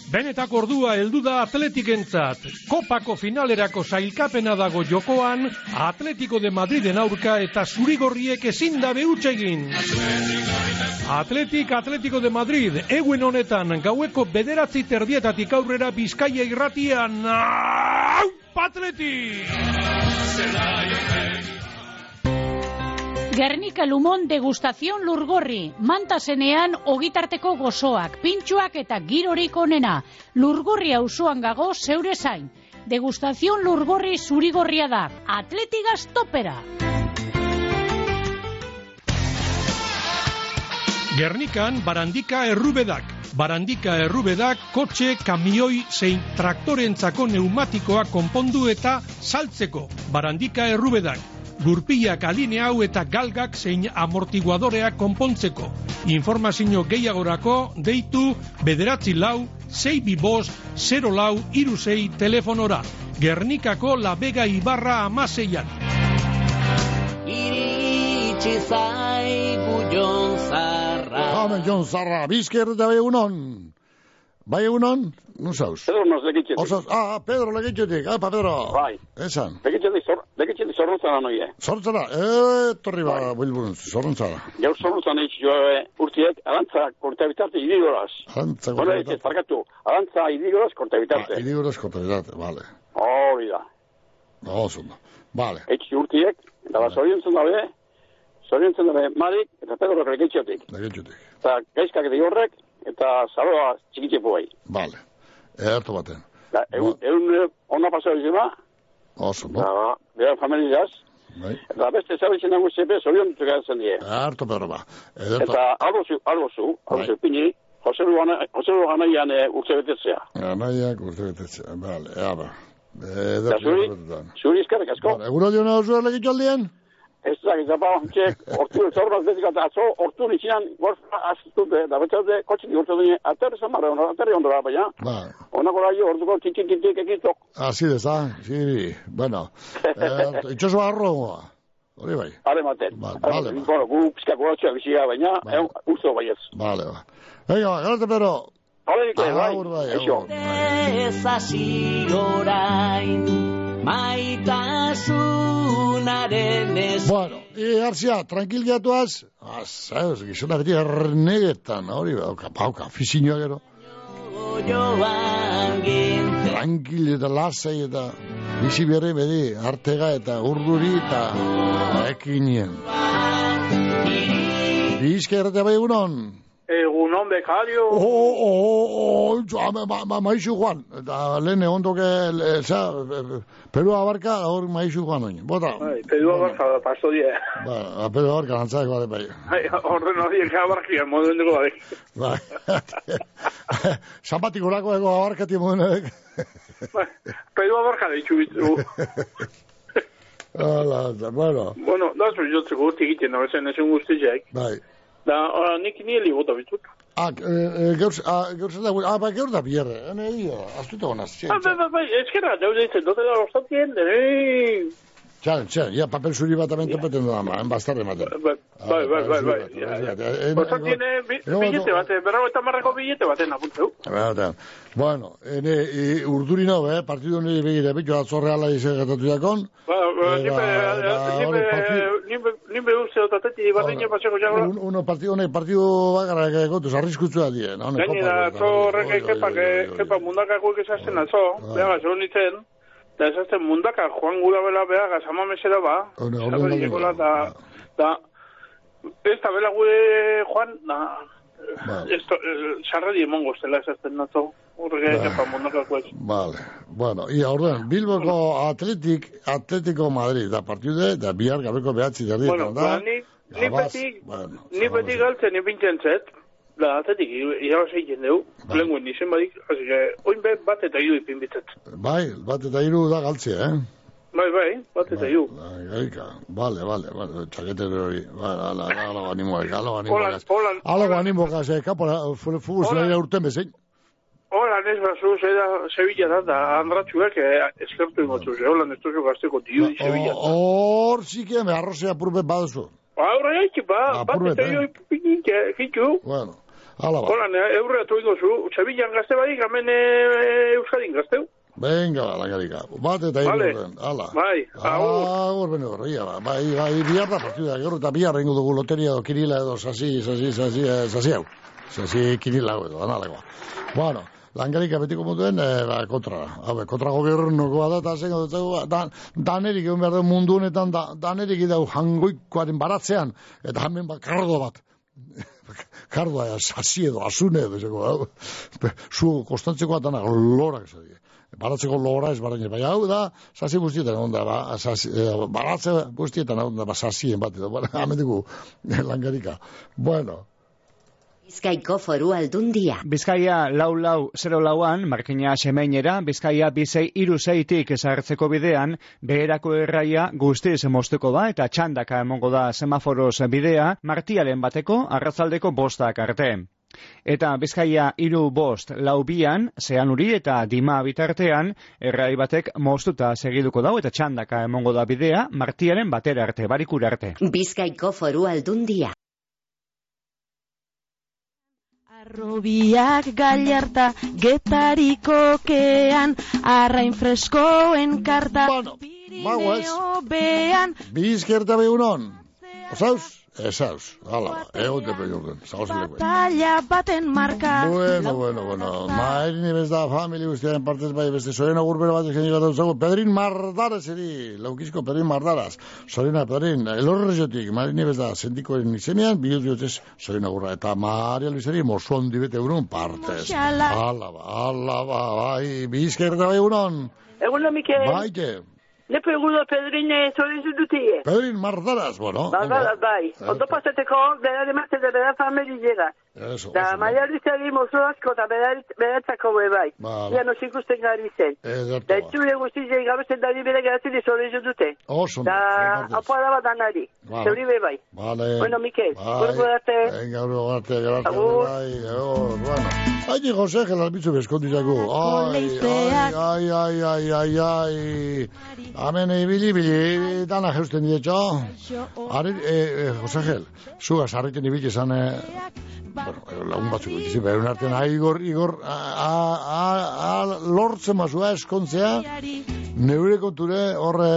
Benetako ordua heldu da atletikentzat. Kopako finalerako sailkapena dago jokoan, Atletico de Madriden aurka eta zurigorriek ezin da behutsa egin. Atletik Atletico de Madrid, eguen honetan gaueko bederatzi terdietatik aurrera Bizkaia irratian. Au, Atleti! Gernika Lumon degustazion lurgorri, mantasenean ogitarteko gozoak, pintxuak eta girorik onena. Lurgorri auzoan gago zeure zain. Degustazion lurgorri zurigorria da. Atletigaz topera. Gernikan barandika errubedak. Barandika errubedak kotxe, kamioi zein traktorentzako neumatikoa konpondu eta saltzeko. Barandika errubedak. Gurpilak aline hau eta galgak zein amortiguadoreak konpontzeko. Informazio gehiagorako deitu bederatzi lau, zei bibos, 0 lau, iru zei telefonora. Gernikako labega ibarra amaseian. Iritsi zaigu jon zarra. Jamen, Jon Zarra, bizker eta bai egunon. Bai egunon, nun zauz? Pedro nos legitxetik. Osas, ah, Pedro legitxetik, apa, Pedro. Bai. Esan. Legitxetik zor, legitxetik zorrontzara noie. Sortzara, eh, torri ba, bilburun, sortzara. Gaur zorrontzan eitz jo e, urtiek, arantza korta bitarte idigoraz. Arantza Bueno, korta eitz, parkatu, arantza idigoraz korta bitarte. Ah, Idigoraz korta bitate, vale. Hori da. Oso, ondo. vale. Eitz urtiek, eta bat zoriontzen dabe, zoriontzen dabe Marik eta Pedro legitxetik. Legitxetik, Eta gaizkak edi horrek, eta zaroa txikitxe puai. vale. Erto baten. Da, egun, egun ona pasau izema, Oso, no? da, bera familiaz, Bai. eta beste zabitzen dago zepe, zoriontzen gaitzen die. Erto, Pedro, ba. Ederto. Eta albozu, albozu, albozu, pini, Jose Lugo Anaian e, urte betetzea. Anaiak urte betetzea, vale, ea ba. Eta zuri, zuri eskerrik asko. Vale, egun hori hona oso legitxo aldean? Ez da, gizapa, txek, ortu, zorraz bezik eta atzo, ortu nitxinan, gorfa aztute, da betxalde, kotxik urte dune, aterri zamarra, aterri ondora, baina, Ba, onako da jo, orduko txitxik txitxik ekitok. así de esa, sí, bueno. Erto, itxoso arro, hori bai. Ale maten. Ba, vale, ba. Bueno, gu pizkako batxoa bizia, baina, egun, usto baiez. Vale, ba. Venga, ba, gracias, Pedro. Hale, Mikel, bai. Agur, bai, Eixo. agur. Ez hasi orain, nes Bueno, e, Garcia, tranquil geatuaz, azauz, gizona beti ernegetan, hori, bauka, bauka, fizinioa gero. Tranquil eta lasai eta bizi berri bedi, artega eta urduri eta ekinien. Bizka erratea bai egunon. Egunon bekario. Oh, oh, oh, oh, ma, ma, ma, maizu Juan. Eta lehen egon toke, le- za, Peru abarka, hor maizu Juan oin. Bota, Bai, pedua barka da, pasto die. ba, Peru abarka lantzak bale bai. Bai, horren hori eka barkia, modu endeko bai. Bai. Zapatik urako ego abarkati modenek. Pedua barka da itxu bitu. Hala, bueno, bueno, da zu jotzeko urti egiten, da bezen ezen guztiak. bai. Da, ora, nik nieli bota bitut. Ah, eh, gaur, ah, gaur da, ah, ba, gaur da bierre, ene, io, astuta honaz, Ah, bai, bai, bai, eskera, daude ditzen, dote da ostatien, eh, txan, txan, ja, papel zuri bat amen topeten da, ma, en bastarre ematen. bai, bai, bai, bai, ja. Ostatien, eh, bi- billete bate, berrago eta marrako billete baten apuntzeu. Bata. Bueno, ene, e, urduri nau, eh, partidu nire begire, bitu atzorre ala izan gatatu Eh, nipe, nipe uste otateti, bardine paseko jagola. Un, uno partidu, honek partidu bakarra egotuz, arriskutzua die, no? Honek Gainera, kopa- atzo horrek kepa, kepa mundakakoek esazten atzo, beha, zeu nintzen, da esazten mundaka, joan gura bela beha, gazama mesera ba, hone, jekola, da, da, ez da bela gure joan, da, esto, eh, sarrari emongo zela esazten atzo, horrek kepa mundakakoek. Vale. Bueno, ia orden, Bilboko Atletik, Atletico Madrid, da partidu da bihar gabeko behatzi derdi. Bueno, ba, ni, ni Gabaz, beti, bueno, ni beti galtzen ipintzen zet, da, atetik, irabaz egiten dugu, lenguen izen badik, así que, oin be, bat eta hiru ipin bitzet. Bai, bat eta hiru da galtzea, eh? Bai, bai, bat eta hiru. Gaika, vale, vale, vale, txakete hori, vale, ala, ala, ala, animoak, ala, Holan, animoak. holan, Ala, animoak, eh, kapora, fuguz, Hola. nahi urten bezein. holan ez bazu, zeda, Sevilla da, da, andratxuek, eh, eskertu ingotzu, ze, holan ez duzu gazteko diu, Sevilla. Hor, zike, me arrozea purbe baduzu. Aurra jaitxe, ba, bat Apurbet, eta eh? hitu. Bueno, ala, ba. Holan, eh, eurre atu ingozu, Sevillan gazte badik, hemen eh, Euskadin gazteu. Venga, ba, langarika. Bat eta hiru Vale. urten, ala. Bai, Agur, bene hor, ia, ba, bai, bai, bihar da partida, gero eta bihar rengo dugu loteria edo kirila edo sasi, sasi, sasi, eh, sasi hau. Sasi kirila edo, analegoa. Bueno, langarika betiko mutuen, eh, ba, kontra da. Habe, kontra gobiernokoa da, eta zen, da, da, danerik egon behar du mundu honetan, da, danerik idau jangoikoaren baratzean, eta hemen ba, kardo bat. Kardoa, sasi edo, asune edo, zeko, hau. Zu, kostantzeko atanak, lorak, zadi. Baratzeko lora ez baraino, bai hau da, sasi guztietan onda, ba, sasi, eh, baratze guztietan onda, ba, sasien bat, edo, bueno, amediku, langarika. Bueno, Bizkaiko foru aldundia. Bizkaia lau lau 0 lauan, markina semeinera, Bizkaia bizei iru zeitik ezartzeko bidean, beherako erraia guztiz moztuko da eta txandaka emongo da semaforoz bidea, martialen bateko, arratzaldeko bostak arte. Eta Bizkaia iru bost lau bian, zeanuri eta dima bitartean, errai batek moztuta segiduko dau eta txandaka emongo da bidea, martialen batera arte, barikura arte. Bizkaiko foru aldundia. Arrobiak gallarta, getariko kean, arrain freskoen karta, Pirineo bean, bizkerta behunon. Osauz? Esauz, hala, egote peñurden, zauz lekuen. batalla baten marka. Bueno, bueno, bueno, maerin ibez da famili guztiaren partez bai beste sorena gurbero bat egin gata duzago, Pedrin Mardaraz eri, laukizko Pedrin Mardaraz, sorena Pedrin, elorre jotik, maerin ibez da sendikoen izenean, bihut diotez sorena gurra, eta Maria Luiseri mosuan dibete urun partez. Moxala. Ala ba, ala ba, bai, bizkerta bai unon, Egun Mikel. baite, Lepo egun da Pedrine zorizu dutie. Pedrin Mardaraz, bueno, ondo. bai. Ondo pasateko, bera demarte da bera famili llega. Eso, Da, maia luzari mozo asko eta beratzako be bai. Ba, ba. Ia nos ikusten gari zen. Da, etxure guztizei gabezen dari bere geratzen izorizu dute. Oso, Da, partez. apoa da bat danari. Zeuri be bai. Vale. Bueno, Mikel, Bai. gurgo arte. Venga, arte, gracias, Agur. bai, agur, bueno. Ai, Jose, que las bicho bezkondizako. Ai, ai, ai, ai, ai, ai. Amen, ibili, ibili, dana jeusten dietxo. Are, eh, eh, Jose Gel, sarriten ibili esan, eh, bueno, lagun batzuk dizi, behar artean, ah, Igor, Igor, a, a, a, a, lortzen mazua eskontzea, neure konture, horre,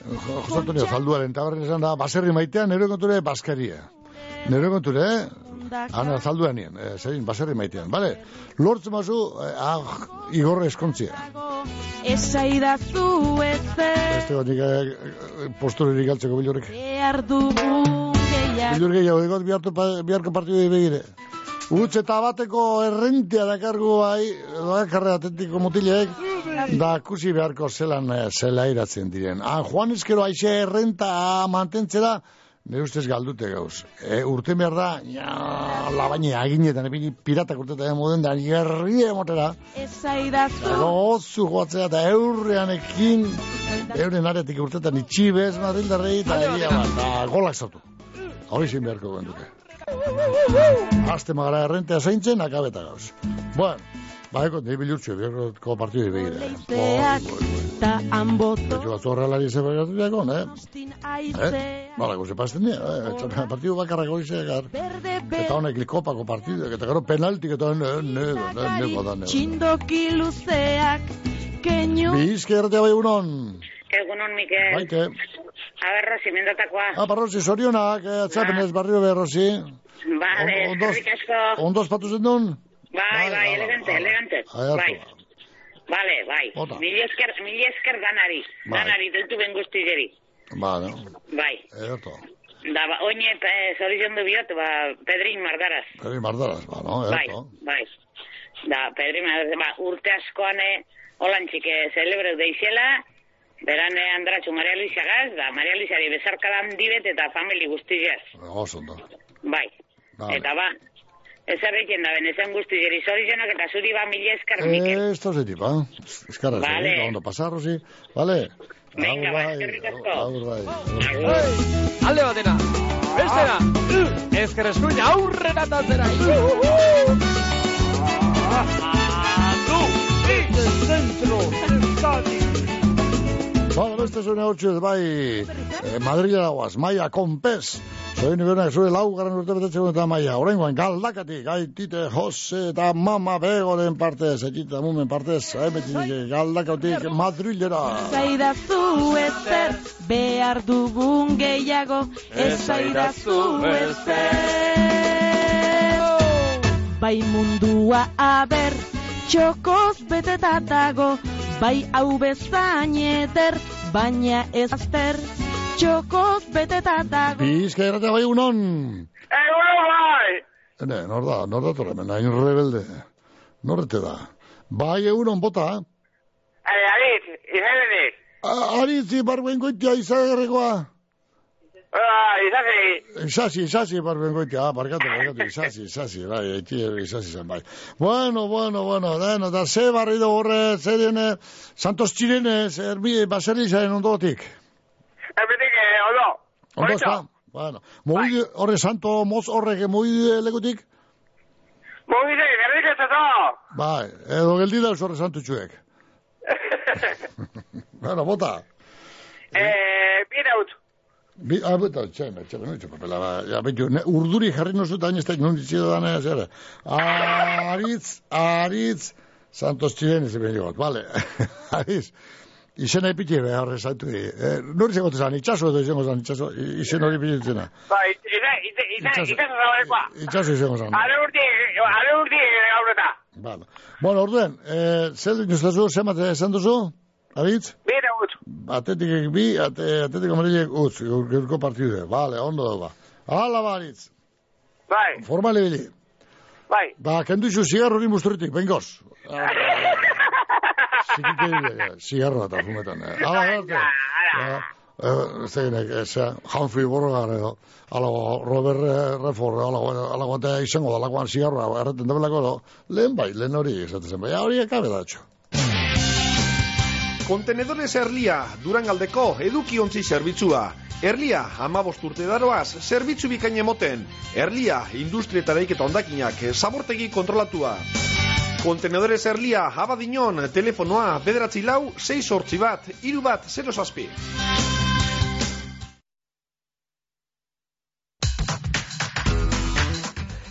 Jose Antonio Zalduaren tabernen esan da, baserri maitean, nire konture baskaria. Nire konture, eh? Ana, zalduan nien, eh, zein, baserri maitean, bale? Lortzen mazu, eh, ah, igorre eskontzia. Esaidazu ezer Este gotik, eh, posturerik galtzeko bilurrik. behar dugun gehiago Bilur gehiago, digot, bihartu, biharko partidu begire. Utz eta bateko errentia dakargu bai, dakarre atentiko mutilek, da kusi beharko zelan eh, zela iratzen diren. Ah, Juan Eskero aixe errenta mantentzera, nire ustez galdute gauz. E, urte behar da, ja, labaine aginetan, epini piratak urtetan moden da, gerri emotera, Esaidazu gozu joatzea eta eurrean ekin, euren aretik urtetan itxibez, Madrildarrei, eta egia bat, da, golak sortu. Hori zin beharko genduke. Azte magara errentea zaintzen, akabeta gauz. Bueno, ba, eko, nahi bilurtxo, biharko partidu begira. Zeak eta anboto Betxo bat zorrelari ze begatu diakon, eh? Eh? Bala, goze pasten dira, eh? Partidu bakarrak hori zegar. Eta honek likopako partidu, eta gero penaltik, eta ne, ne, ne, ne, bada, ne. Txindoki luzeak Keinu Bizke erratea bai unon. Egunon, Mikel. Baite. Aber, Rosi, mendatakoa. Ah, barrosi, sorionak, eh, atzapenez barrio berrosi. Vale, On- ondoz- eskerrik asko. Ondo ospatu zen duen? Bai, bai, elegante, elegante. Ai, Bai. Vale, bai. Ota. Mila esker, mila esker danari. Bai. Danari, deitu ben guztizeri. Ba, no? Bai. Erto. Da, ba, oine, eh, zorizion du biot, ba, Pedrin Mardaraz. Peri mardaraz, ba, no? Bai, Erto. bai. Da, Pedrin Mardaraz, ba, urte askoan, eh, holantzik, eh, celebreu deixela, beran, eh, andratxu Maria Luisa gaz, da, Maria Luisari bezarkadan dibet eta famili guztizaz. Oso ondo. Bai. Vale. Eta ba, ez erretzen da, benezen guztizeri zorizionak eta zuri ba mila esker, Mikel. Eh, esto se tipa. Eskarra, Vale. vale. ondo pasar, Rosi. Vale. Venga, ba, bai, eskerrik asko. agur bai. Alde batera, bestera, ezker eskuina aurrera tatzera. Bala, beste zuen hau txuz, bai, eh, Madrila dagoaz, Maia Kompes. Zoi nibenak zure laugarren urte betetzen eta Maia. Horrengoan, galdakatik, gaitite, Jose eta Mama Begoren partez, etxita mumen partez, haemetik galdakatik Madrilera. Esaidazu ezer behar dugun gehiago Esaidazu ezer Bai mundua aber txokoz beteta dago Bai hau bezain eder baina ez azter Txokoz beteta dago Bizka erratea bai unon. Egunon bai! Ene, nor da, nor da torremen, hain rebelde. Norrete da. Bai egunon bota. Eh, Arit, izenenik. Aritzi barbuen goitia izagerrekoa. Ah, izazi. Isasi, isasi barbuen goitia, ah, barkatu, barkatu, isasi, isasi, bai, eti isasi zen, bai. Bueno, bueno, bueno, deno, da ze barri do horre, ze dene, Santos Txirenez, erbi, baserri zaren ondotik. Erbetik, eh, ondo. Ondo está? Bueno, mogi horre santo moz horrek mogi lekutik? Mugize, gerrik ez eto. Bai, edo geldi da horre santu txuek. bueno, bota. Eh, biraut. Bi, ah, bota, txeme, txeme, no papela, ba, ja, betu, ne, urduri jarri nozu eta hain ez da, non ditzido dana, zer. Aritz, aritz, santos txiren ez ben jogot, vale. Aritz, izen epiti be horre santu di. Eh, nori zegotu zan, itxaso edo izango zan, itxaso, izen hori. Bai, ite, ite, ite, Itxaso. ite zabarekoa. Itxaso izango zan. Ale urti, ale urti gaurreta. Vale. Bueno, orduen, eh, zer dinuztazu, zemat esan duzu? Aritz? Biraut. Atetik bi, ate, atetik amarilek utz, gaurko partidu. Vale, ondo dago. Hala baritz. Bai, Formale bili. bai. Ba, kendu izu zigarro hori musturritik, bengoz. Zikike bide, zigarro eta fumetan. eh. Hala, garte. Eh, Zeinek, eza, Humphrey Borgar edo, alago, Robert eh, Redford, alago, alago, eta izango alagoan zigarroa, erreten dabelako, lehen bai, lehen hori, esatzen bai, hori ekabe da, txo. Kontenedores Erlia, Durangaldeko edukiontzi zerbitzua. Erlia, amabost urte daroaz, zerbitzu bikain emoten. Erlia, industrietareik eta ondakinak, zabortegi kontrolatua. Kontenedores Erlia, abadinon, telefonoa, bederatzi lau, 6 sortzi bat, iru bat, 0 zazpi.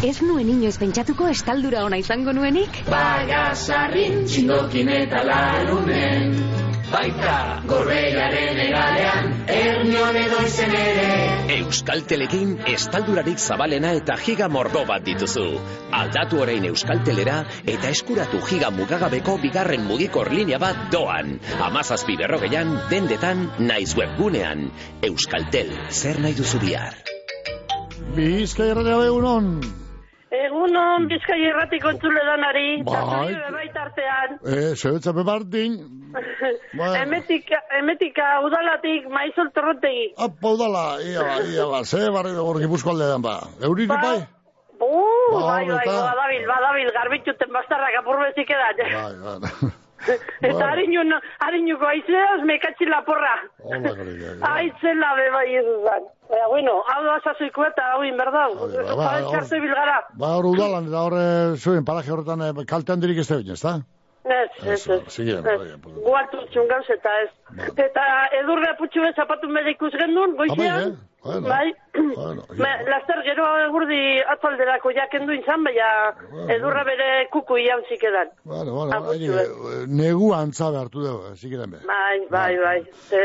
Ez nuen inoiz pentsatuko estaldura ona izango nuenik? Bagasarrin txindokin eta larunen Baita gorbeiaren egalean Ernion edo izen ere Euskaltelekin estaldurarik zabalena eta giga mordo bat dituzu. Aldatu orain Euskaltelera eta eskuratu giga mugagabeko bigarren mugikor linea bat doan. Amazazpi berrogeian, dendetan, naiz webgunean. Euskaltel, zer nahi duzu bihar? Bizkai erratea egunon. Egunon, bizkai irratik kontzule danari. Bai. Bai. Baitartean. Eh, zebetza bebardin. Bai. Emetika, emetika udalatik maizol torrotegi. Apa udala, ia ba, ia ba, ze barri hor gipuzko aldean ba. Euririk Ba. bai? Uh, Ba, bai, bai, badabil, badabil, garbitxuten bastarrak apurbezik edan. Bai, bai. Eta harinun, harinuko aizeaz, mekatzi laporra. Gari, Aitzela be bai izan. Baina, bueno, hau da sasoiko eta hau inberdau. ba, kartu bilgara. Ba, hor udalan, eta hor eh, zuen paraje horretan eh, kalte handirik ez da bine, ez da? Ez, ez, ez. Siguen, Ez. bai, Gualtu txungauz eta ez. Eta edurre aputxu bez zapatu medikus gendun, goizian. Bueno, Bai. bueno, laster gero egurdi atzalderako jakendu izan, baina edurra bere kuku ian zikedan. Bueno, bueno, haini, eh, negu antza behartu dugu, eh, zikiren be. Bai, bai, bai. E,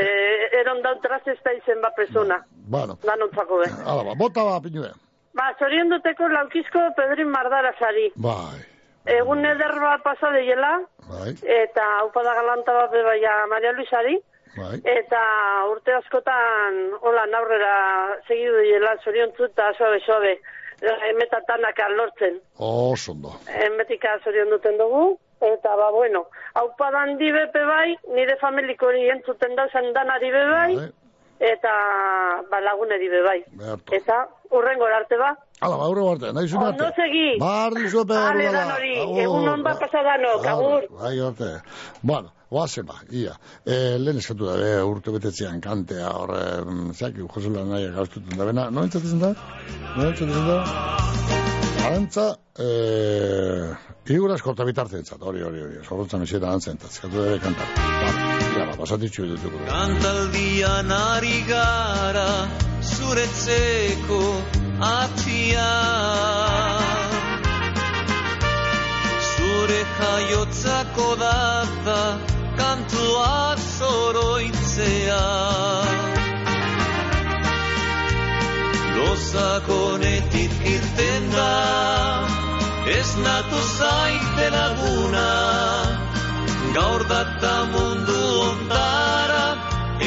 eron daun trazesta izen ba presuna. Bueno, Danontzako be. ala ba, bota ba, pinue. Ba, zorion duteko laukizko Pedrin Mardarazari. Bai, Egun eder bat pasa deiela, bai, eta haupada galanta bat be baia Maria Luisari. bai. Eta urte askotan, hola, aurrera segidu dela, zoriontzu eta sobe, sobe, emetatanak lortzen. Oso ondo. Emetika zorion duten dugu, eta ba, bueno, haupadan dibepe bai, nire familiko hori entzuten dauzan danari be bai, eta ba, laguneri be bai. Behartu. Eta urrengo arte ba. Ala, ba, aurre arte, nahi zuen arte. Ondo segi. Bar dizu epe Ale, udala. dan hori, egun hon bat pasadanok, agur. Bai, arte. Bueno, oaze ba, ia. E, lehen eskatu da, be, urte betetzean kantea, horre, mm, zeak, Josela nahi gauztuten da, bena, no entzatzen da? No entzatzen da? Arantza, e, iguraz korta bitartzen entzat, hori, hori, hori, zorrotzan esietan antzen, eta zikatu da, kantar. Ba, ia, ba, pasatitxu dut, Kantaldian ari gara zuretzeko atia. Zure jaiotzako data kantua zoroitzea Lozakonetik irten da ez natu zaite laguna. Gaur data mundu ondara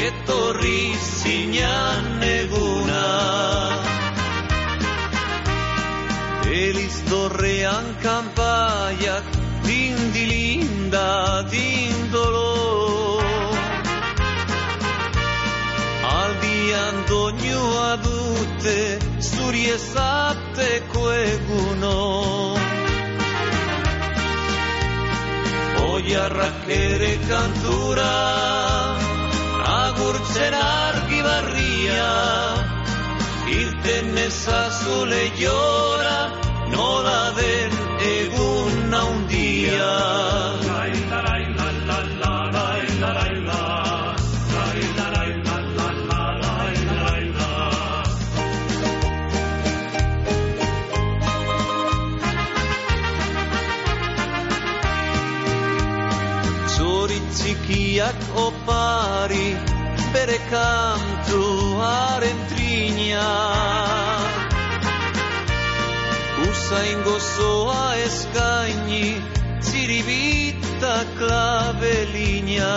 etorri zinan eguna. Elizdorrean kanpaiak dindilinda dindolo Aldian doinua dute zuri ezateko eguno Oiarrak ere kantura Agurtzen argi barria. Irten ezazule jora Nola den bere kantuaren trina Usain gozoa eskaini ziribita klabelina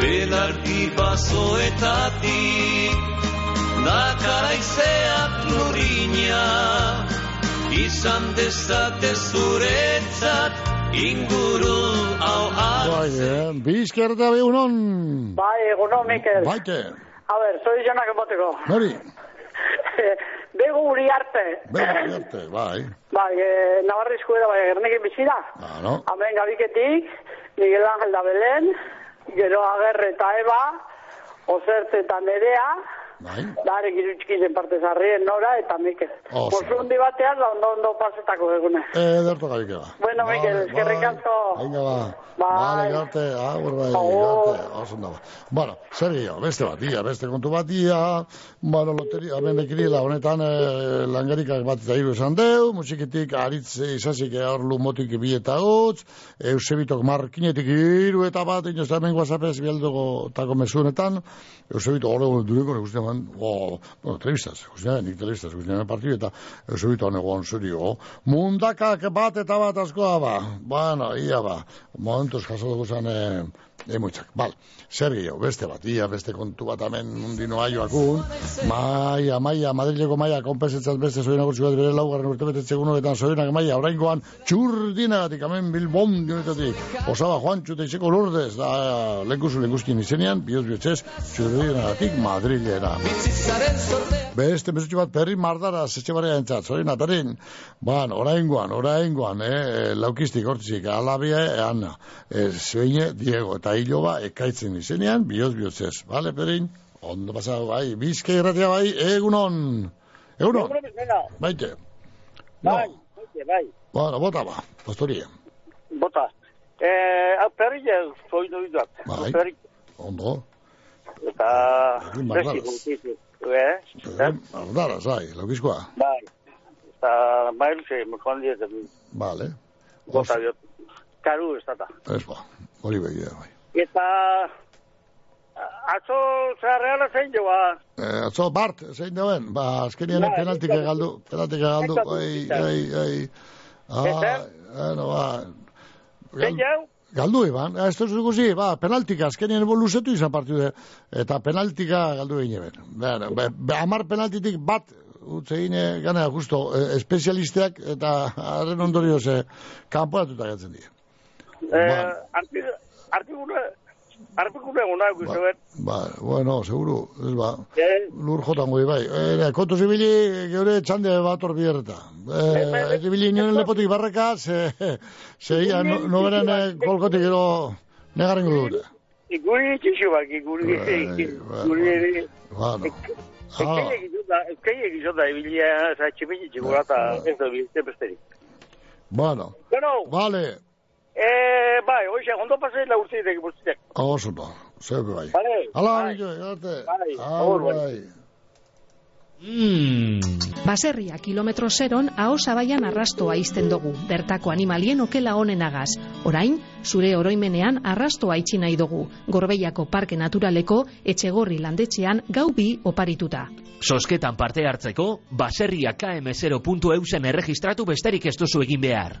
Belardi basoetatik Dakaraizeak lurina Izan dezate zuretzat inguru hau Bai, eh, bizkerta behunon. Bai, egunon, Mikel. Baite, A ver, soy Jonak Emboteko. nori, Bego uri arte. Bego arte, bai. Bai, e, Navarra eskuera, bai, gernekin bizi da. Ah, no? Hemen gabiketik, Miguel Ángel da Belen, gero Agerre eta Eba, Ozerte eta Nerea, bai. Darek irutskizen parte zarrien nora eta Mikel. Oso. Mosundi batean, da ondo ondo pasetako egune. Eh, derto gabike ba. Bueno, Mikel, eskerrik asko. Venga, ba. Vale, garte, agur bai, garte, oso ondo ba. Bueno, zer beste bat, ia, beste kontu bat, ia, bueno, loteria, hemen ekirila, honetan, eh, langarikak bat eta hiru esan deu, musikitik aritz izasik aurlu motik bi eta hotz, Eusebitok markinetik hiru eta bat, inoz hemen whatsappez bialduko tako mesunetan, Eusebito horrego dureko, ikusten man, o, bueno, telebistaz, ikusten nik telebistaz, ikusten partidu, eta Eusebito honego serio, mundakak bat eta bat askoa ba, bueno, ia ba, momentuz jaso dugu zen, eh, Emuitzak, bal, zer gehiago, beste bat, ia, beste kontu bat hemen undino aioakun, maia, maia, Madrileko maia, konpensetzat beste zoien agurtzi bat bere laugarren urte betetze gunoetan zoienak maia, oraingoan txurdinagatik, hemen bilbon dionetatik, osaba joan txute izeko lurdez, da, lenkuzu lenkustien izenean, bihotz bihotzez, txurdinagatik Madrilera. Beste mesutxu bat perri mardara zetxe barea entzat, zorina perrin, ban, oraingoan, oraingoan, eh, laukistik hortzik, alabia, e, Anna, eh, Diego, eta hiloba ekaitzen izenean, bihotz bihotzez, bale, perrin? Ondo pasa, bai, bizke irratia bai, egunon, egunon, baite, Bai, bai, bai. bueno, bota ba, pastoria, Bota. Eh, hau perrilla zoidu duak. Bai. Ondo, eta... Egin bardaraz. gutizu, eh? eh, ardara, zai, laukizkoa, Bai. Eta bailu ze, mekondi eta bale, bota diot. Karu ez data. ez ba, hori begia, bai. Eta... Atzo zarreala zein joa. Eh, atzo, Bart, zein dauen, ba, azkenian Bai, penaltik bai. galdu, penaltik galdu, ai, ai, ai, ah, bueno, ba, jau? galdu iban, ez dut ikusi, ba, penaltika, azkenian ebo luzetu izan partidu, eta penaltika galdu egin eben. Be, be, be, amar penaltitik bat, utze egin gana, justo, eh, espezialisteak, eta haren ondorioz, eh, kanpoatuta gatzen dira. Eh, arti- artikule... Artikule guna guzu bet. Ba, bueno, seguru, ez ba, Eh, lur jotan goi bai. Ere, kontu zibili, geure txande bat hor bierreta. Eh, zibili nioen lepotik barreka, ze, ze ia, no, no beren eh, kolkotik gero negaren dute. Iguri txixubak, iguri... Iguri... Bueno, Ezkaiek izota, ezkaiek izota, ibilia, za, txipini txigurata, ez da besterik. Bueno, vale, eh, bai, oixe, ondo pasei la urtzitek, urtzitek. oso no, zeuke bai. Vale, Hala, bai. bai. Bai, bai. Mm. Baserria kilometro zeron aho zabaian arrastoa izten dugu, bertako animalien okela honenagaz. Orain, zure oroimenean arrastoa itxi nahi dugu, Gorbeiako Parke Naturaleko etxegorri landetxean gau bi oparituta. Sosketan parte hartzeko, baserria km0.eusen erregistratu besterik ez duzu egin behar.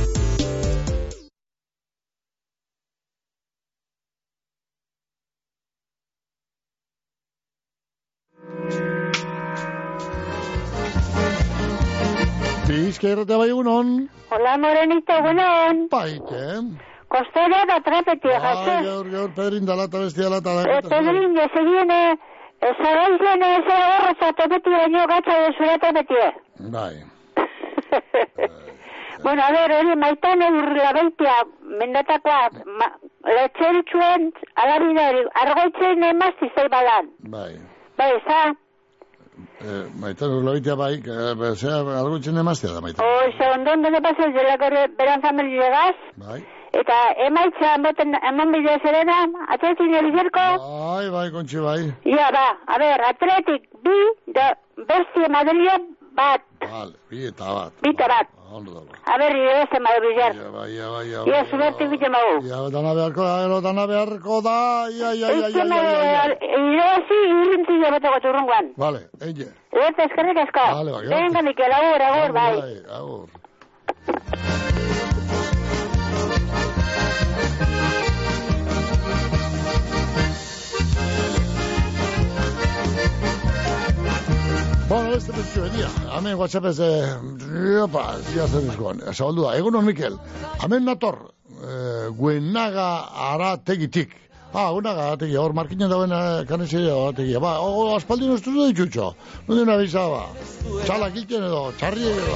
Bizke irratia bai egunon. Hola, morenito, egunon. Baite. Kostera da trapetia, Ai, jase. gaur, gaur, Pedrin dalata, bestia lata. Eh, Pedrin, ya se viene... Zaraizlen ez zatopeti baino gatza de zure trapetia. Bai. Bueno, a ver, hori maitane urrila baitia, mendatakoa, ma, letxeritxuen, alabidari, argoitzen emazti zei balan. Bai. Bai, za, Eh, maitan urlabitea bai, eh, zera, algo itxen emaztea da maitan. oize, ondo ondo pasa zelako beran familia gaz, Bai. eta emaitza boten, eman bidea zerena, atletin elizerko, Bai, bai, kontxi bai. Ja, ba, a ver, atletik bi, da, bestia Madrilia, bat, Vale, bi eta bat. bita bat. Ondo dago. A ber, irabazen badu billar. Ja, bai, ja, bai, ja. Ia, zubertik biten badu. Ja, dana beharko da, gero, dana beharko da, ia, ia, ia, ia, ia, ia, ia. Irabazi irrintzi jabateko txurrunguan. Vale, eile. Eta eskerrik asko. Vale, bai, Venga, Mikel, agur, agur, bai. agur. Bueno, este bezio edia. Hemen WhatsApp ez, eh, opa, zia zen izkoan. Zabaldu da, egun hon, Mikel. Hemen nator, eh, guenaga arategitik. Ah, guenaga arategia, hor markina dauen eh, kanezia arategia. Ba, o, o, aspaldi nostru da ditxutxo. Nundi una bizaba. Txalak ilten edo, txarri edo.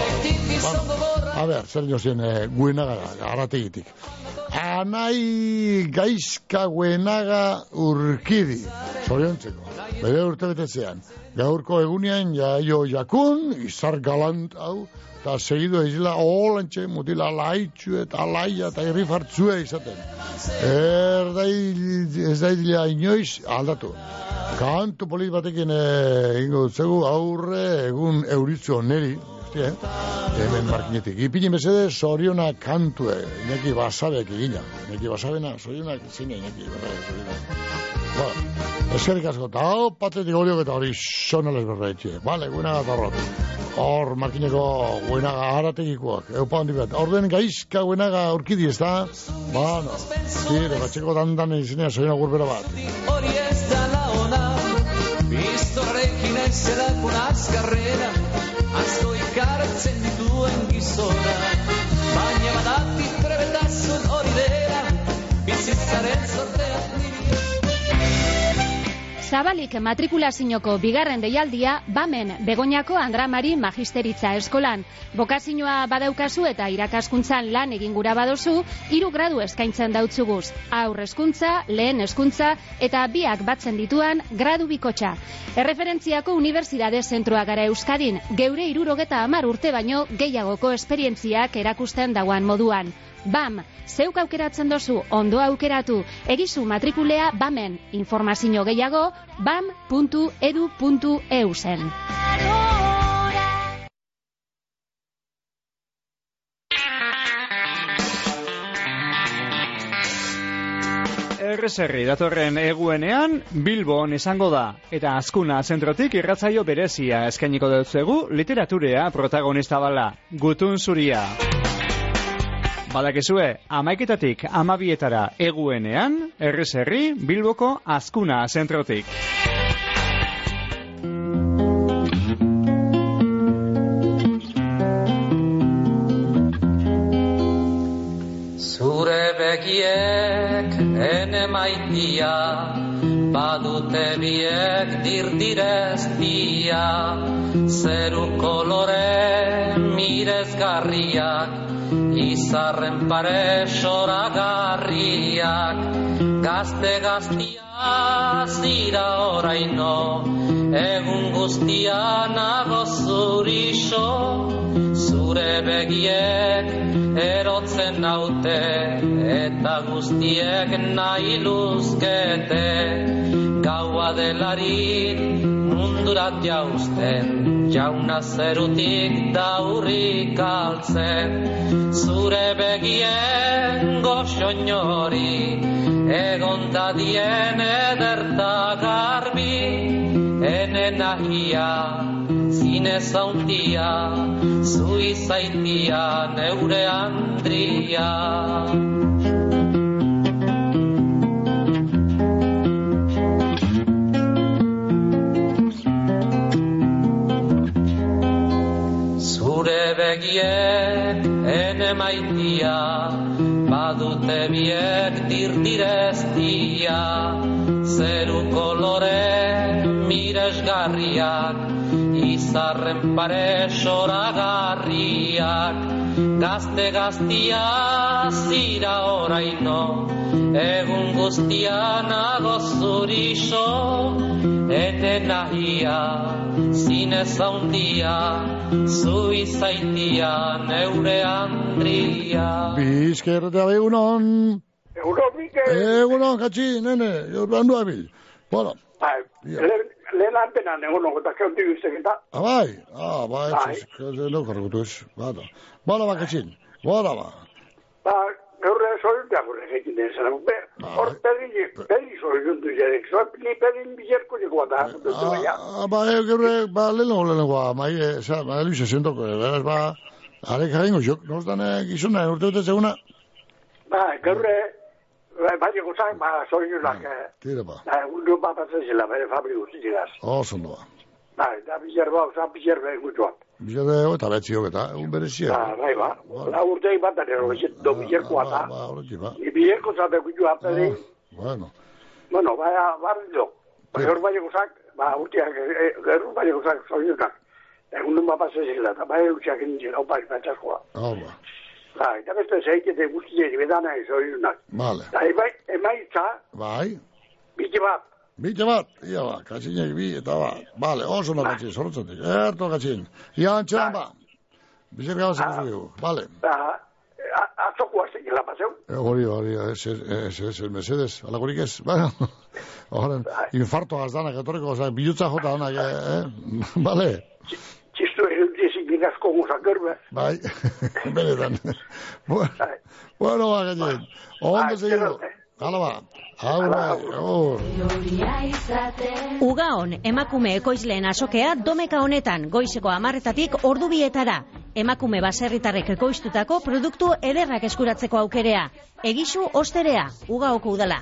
Bueno, a ber, zer jo zien, eh, guenaga arategitik. Anai gaizka guenaga urkidi. Zoriontzeko. Bere urte betezean. Gaurko egunean jaio jakun, izar galant hau, eta segidu ezila holantxe mutila laitxu eta alaia eta irri fartzua izaten. Erdai, ez da idila inoiz aldatu. Kantu polit batekin eh, ingo zegu aurre egun euritzu neri, eh? hemen markinetik. Ipini mesede soriona kantue, neki basabek egina. Neki basabena, sorionak zine, neki. Bueno, eskerrik asko, eta hau patetik horiok eta hori sonales berraitxe. Vale, guena gatarrot. Hor, markineko guenaga harategikoak, eupa handi bat. Orden gaizka guenaga aurkidi ez da? Ba, no. Tire, batxeko dandan izinea soina gurbera bat. hori ez dala ona Biztorrekin aizelako azkarrera Asko ikartzen dituen gizona Baina badati trebetasun hori dela Zabalik matrikulazioko bigarren deialdia bamen Begoñako Andramari Magisteritza Eskolan. Bokazioa badaukazu eta irakaskuntzan lan egin gura badozu, hiru gradu eskaintzen dautzuguz. Aur hezkuntza, lehen hezkuntza eta biak batzen dituan gradu bikotxa. Erreferentziako Unibertsitate Zentroa gara Euskadin, geure irurogeta amar urte baino gehiagoko esperientziak erakusten dauan moduan. BAM, zeuk aukeratzen dozu, ondo aukeratu, egizu matrikulea BAMen, informazio gehiago, bam.edu.eu zen. Erreserri datorren eguenean Bilbon izango da eta azkuna zentrotik irratzaio berezia eskainiko dutzuegu literaturea protagonista bala gutun zuria. Badakizue, amaiketatik amabietara eguenean, erreserri Bilboko azkuna zentrotik. Zure begiek ene maitia Badute biek dirdireztia Zeru kolore mirezgarriak Izarren pare soragarriak Gazte gaztia zira oraino. Egun guztia nago zurixo Zure begiek erotzen naute Eta guztiek nahi luzkete Gaua delarik mundurat jausten Jauna zerutik daurrik altzen Zure begien goxoinori Egon dadien ederta garbi. Ene nahia zine zaundia Zu izaitia neure andria Zure begiek ene maitia Badute biek dirdireztia Zeru kolore miresgarriak Izarren pare soragarriak. Gazte gaztia zira oraino Egun guztia nago zurixo Ete nahia zine zaundia Zu izaitia neure andria Bizkerretea egunon. Egunon, Mikel. Egunon, katxi, nene, urban duabil. Bueno, Bai, le- lehen antenan egon nago, eta keonti biztek eta. Ah, bai, ah, bai, Bai. ez, ez, ez, kargutu ez, bada. Bada bakatxin, bada ba. Ba, gaur ere soiltea gure egin den zara. Be, hor pedin, pedin soilundu jerek. Zoa pili pedin bizerko niko bat, baina. Ah, ba, e, gure, ba, lehenengo lehenengoa, mai, e, za, ba, luisa zentoko, e, beraz, ba, arek jaingo jok, nostan e, gizuna, urte urte zeguna, Ba, ere, bai gozak, ba, soilunak, eh, tira ba, da, undu bat bat zela, bere fabri guztiagaz. oso ondo ba. Ba, da bizer ba, oza bizer gutuak. Bizade, eta betzi hok eta, egun berezia. Ba, bai, ba. La urtei bat da nero, bizet, do bizerko ata. Ba, horretik, ba, Ni bizerko zate gutu apelin, bueno, bueno, bai, barri do. Ba, gaur bai gozak, ba, urteak, eh, gaur bai gozak soilunak. Egun nun bat bat zela, eta bai utxak nintzen, hau bai, batxaskoa. hau ba, Ba, eta beste zeikete guztiak bedana soilunak. vale, Da, emaitza, bai, bite bat, Bite bat, ia ba, katxinek bi, eta ba, bale, oso na katxin, sorotzatik, erto katxin. Ia antxean ba, bizer gaba zeko zugu, bale. ba, atzoko azten gila paseu. E, hori, hori, ez, ez, ez, ez, Mercedes, alakorik ez, bueno, horren, infarto gazdanak, etorreko, oza, bilutza jota danak, eh, eh? bale, Txistu egin dizin gingazko guzak gerbe. bai, benetan. bueno, bueno, ba, katxin, ondo segidu, hala ba, aurra, aur. Ugaon, emakume ekoizleen asokea domeka honetan, goizeko amarretatik ordubietara. Emakume baserritarrek ekoiztutako produktu ederrak eskuratzeko aukerea. Egisu osterea, ugaoko udala.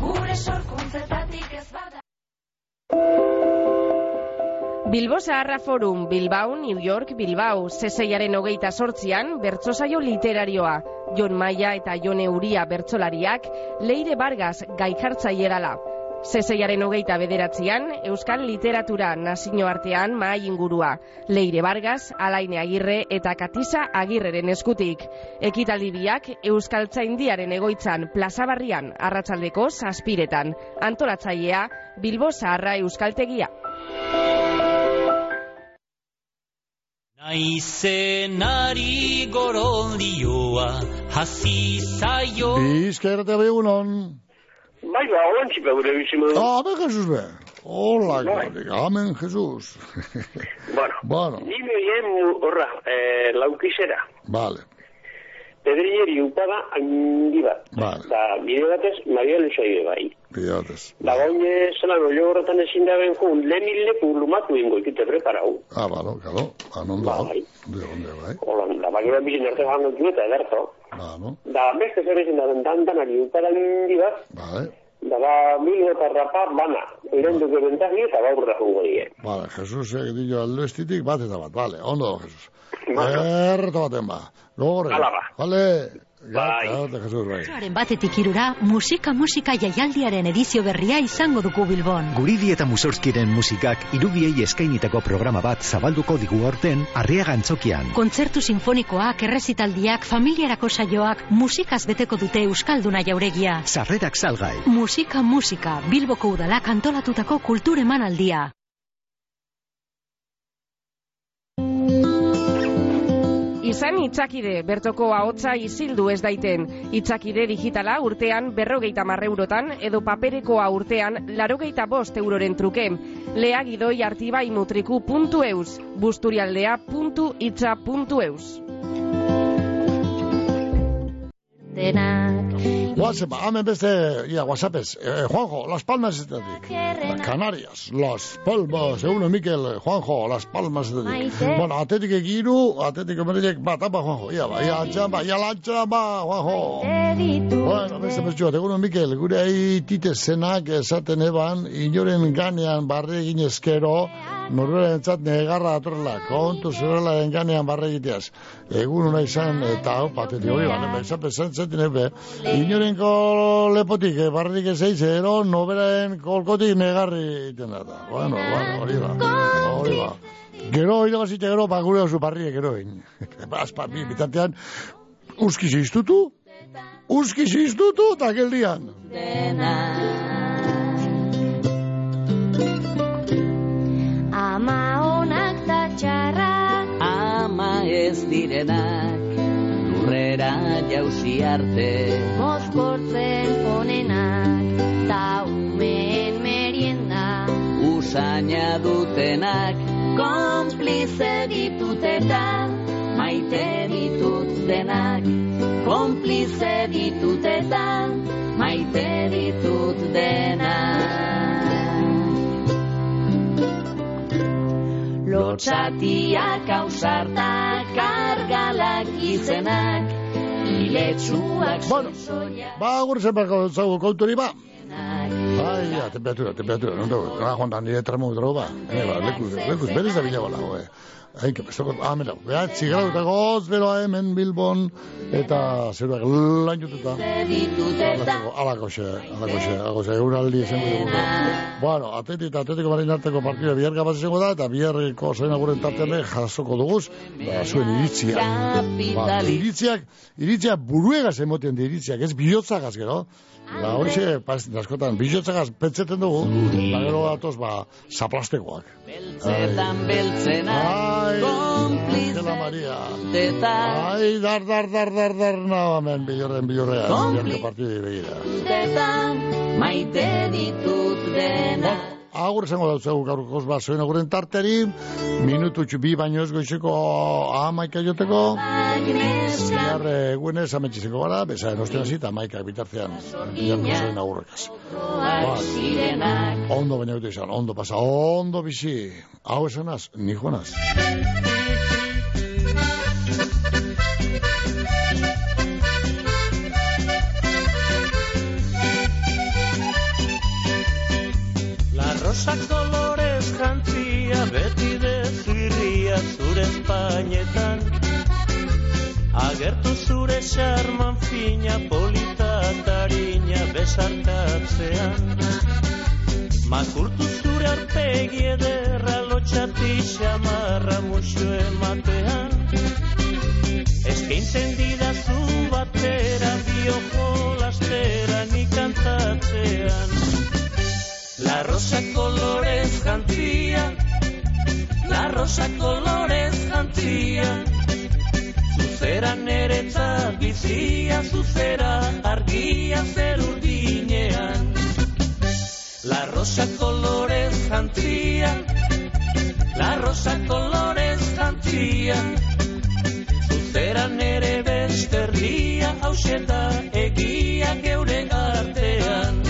Gure sorkuntzetatik ez bada. Bilbo Zaharra Forum, Bilbao, New York, Bilbao, zeseiaren hogeita sortzian, bertsosaio literarioa. Jon Maia eta Jone Uria bertsolariak, Leire Vargas gaikartzailegala. Zeseiaren hogeita bederatzean, Euskal Literatura nazioartean mahai ingurua. Leire Vargas, Alaine Agirre eta Katisa Agirreren eskutik. Ekitaldi biak Euskal Tzaindiaren egoitzan plazabarrian arratsaldeko zazpiretan. Antolatzailea, Bilbo Zaharra Euskaltegia. Naizenari goroldioa hasi zaio Bizkerrete begunon. Bai, ba, holan txipa gure bizimo. Ah, be, Jesus, be. Hola, Bai. gloria. Amen, Jesus. Bueno, bueno, ni me yen horra, eh, laukizera. vale, Pedrieri upada handi bat. vale, Da, bide batez, Maria Luisa bai. pilates. Da, gaune zelan olio horretan ezin da ben jun, lehen leku lumatu ingo ikite preparau. Ah, balo, claro. Anondo. Bai. De onde, bai. Holan, da, baina bizin arte gango dueta ederto. Balo, Da, beste zer ezin da ben dantanari upada handi bat, vale. da, ba, mil eta rapa bana. Irenduke bentagi eta baurra jungo die. Jesus, eh, dio aldo estitik bat eta bat. Vale, ondo, Jesus. Erto baten ba. Gogorre. Hala ba. Vale. Bai. Jesus, bai. Batetik irura, musika musika jaialdiaren edizio berria izango dugu Bilbon. Guridi eta Musorskiren musikak irubiei eskainitako programa bat zabalduko digu horten Arriaga Antzokian. Kontzertu sinfonikoak, errezitaldiak, familiarako saioak, musikaz beteko dute Euskalduna jauregia. Sarrerak salgai. Musika musika, Bilboko udalak antolatutako kultur emanaldia. Izan itzakide, bertoko ahotsa isildu ez daiten. Itzakide digitala urtean berrogeita marreurotan edo paperekoa urtean larogeita bost euroren truke. Lea gidoi artibai mutriku puntu eus. WhatsApp, hemen beste, ia, WhatsAppez. Eh, Juanjo, Las Palmas estatik. Canarias, Las Palmas, eguno Mikel, Juanjo, Las Palmas estatik. Maite. Bueno, atetik egiru, atetik emerilek, bat, apa, Juanjo, ia, ba, ia, antxan, ba, ia, lantxan, ba, Juanjo. Bueno, beste bertxuat, eguno Mikel, gure aitite zenak esaten eban, inoren ganean barre egin ezkero, norbera entzat negarra atorrela, kontu zerrela den ganean barre egiteaz. Egun hona izan, eta hau, patetik hori, bane, ba, izan pesan zetin ebe, inorenko lepotik, barrik ez eiz, ero, noberaen kolkotik negarri egiten da. Bueno, bueno, hori ba, hori ba. Gero, irabazite gero, ba, gure oso barriek gero egin. Azpa, bi, bitartean, uski ziztutu, uski ziztutu, eta geldian. Ama onak ta txarrak ama ez direnak lurrera jauzi arte. Mozkortzen ponenak Ta umeen merienda. Usaina dutenak konplize ditut eta maite ditut denak. Konplize ditut eta maite ditut denak lotxatiak ausartak argalak izenak iletsuak bueno, ba, gure zenbako zaugu konturi ba. Ai, ja, temperatura, temperatura, non dago, ah, joan da, nire termometro ba, eh, ba, da que pesoko, ah, mira, behatzi gradu eta goz, beroa hemen Bilbon, eta zeruak lan jututa. Alako xe, alako xe, alako xe, euraldi esan dugu. Bueno, atleti eta atletiko marin arteko partida bihar gabaz izango da, eta biharreko zoen aguren tartean jasoko duguz, ba, zuen iritzia. Ba, iritziak, iritziak buruegaz emoten di iritziak, ez bihotzagaz gero. Ba, pas, askotan, bihotzagaz pentseten dugu, ba, gero datoz, ba, zaplastekoak. Beltzetan beltzena Ai, la Maria. Ai, dar, dar, dar, dar, dar, no, amen, bilorren, bilorrea. Bilorren partidi begira. Tetan maite ditut dena Agur esango dauzegu gaurkoz bat zoen aguren tarteri, minutu bi baino ez goizeko amaika joteko, ziarre guenez ametxizeko gara, beza enostena zita amaika bitartean, biharko zoen agurrekaz. Ondo baina izan, ondo pasa, ondo bizi, hau esanaz, nijonaz. Rosa kolorez jantzia beti dezirria zure espainetan Agertu zure xarman fina polita tarina besarkatzean Makurtu zure arpegi ederra lotxati xamarra muxo ematean. Eskaintzen didazu batera biojo lastera ni kantatzean La rosa colores jantzia La rosa colores jantzia Zuzera neretzat bizia Zuzera argia zer urdinean La rosa colores jantzia La rosa colores jantzia Zuzera nere besterdia Hauseta egia geure artean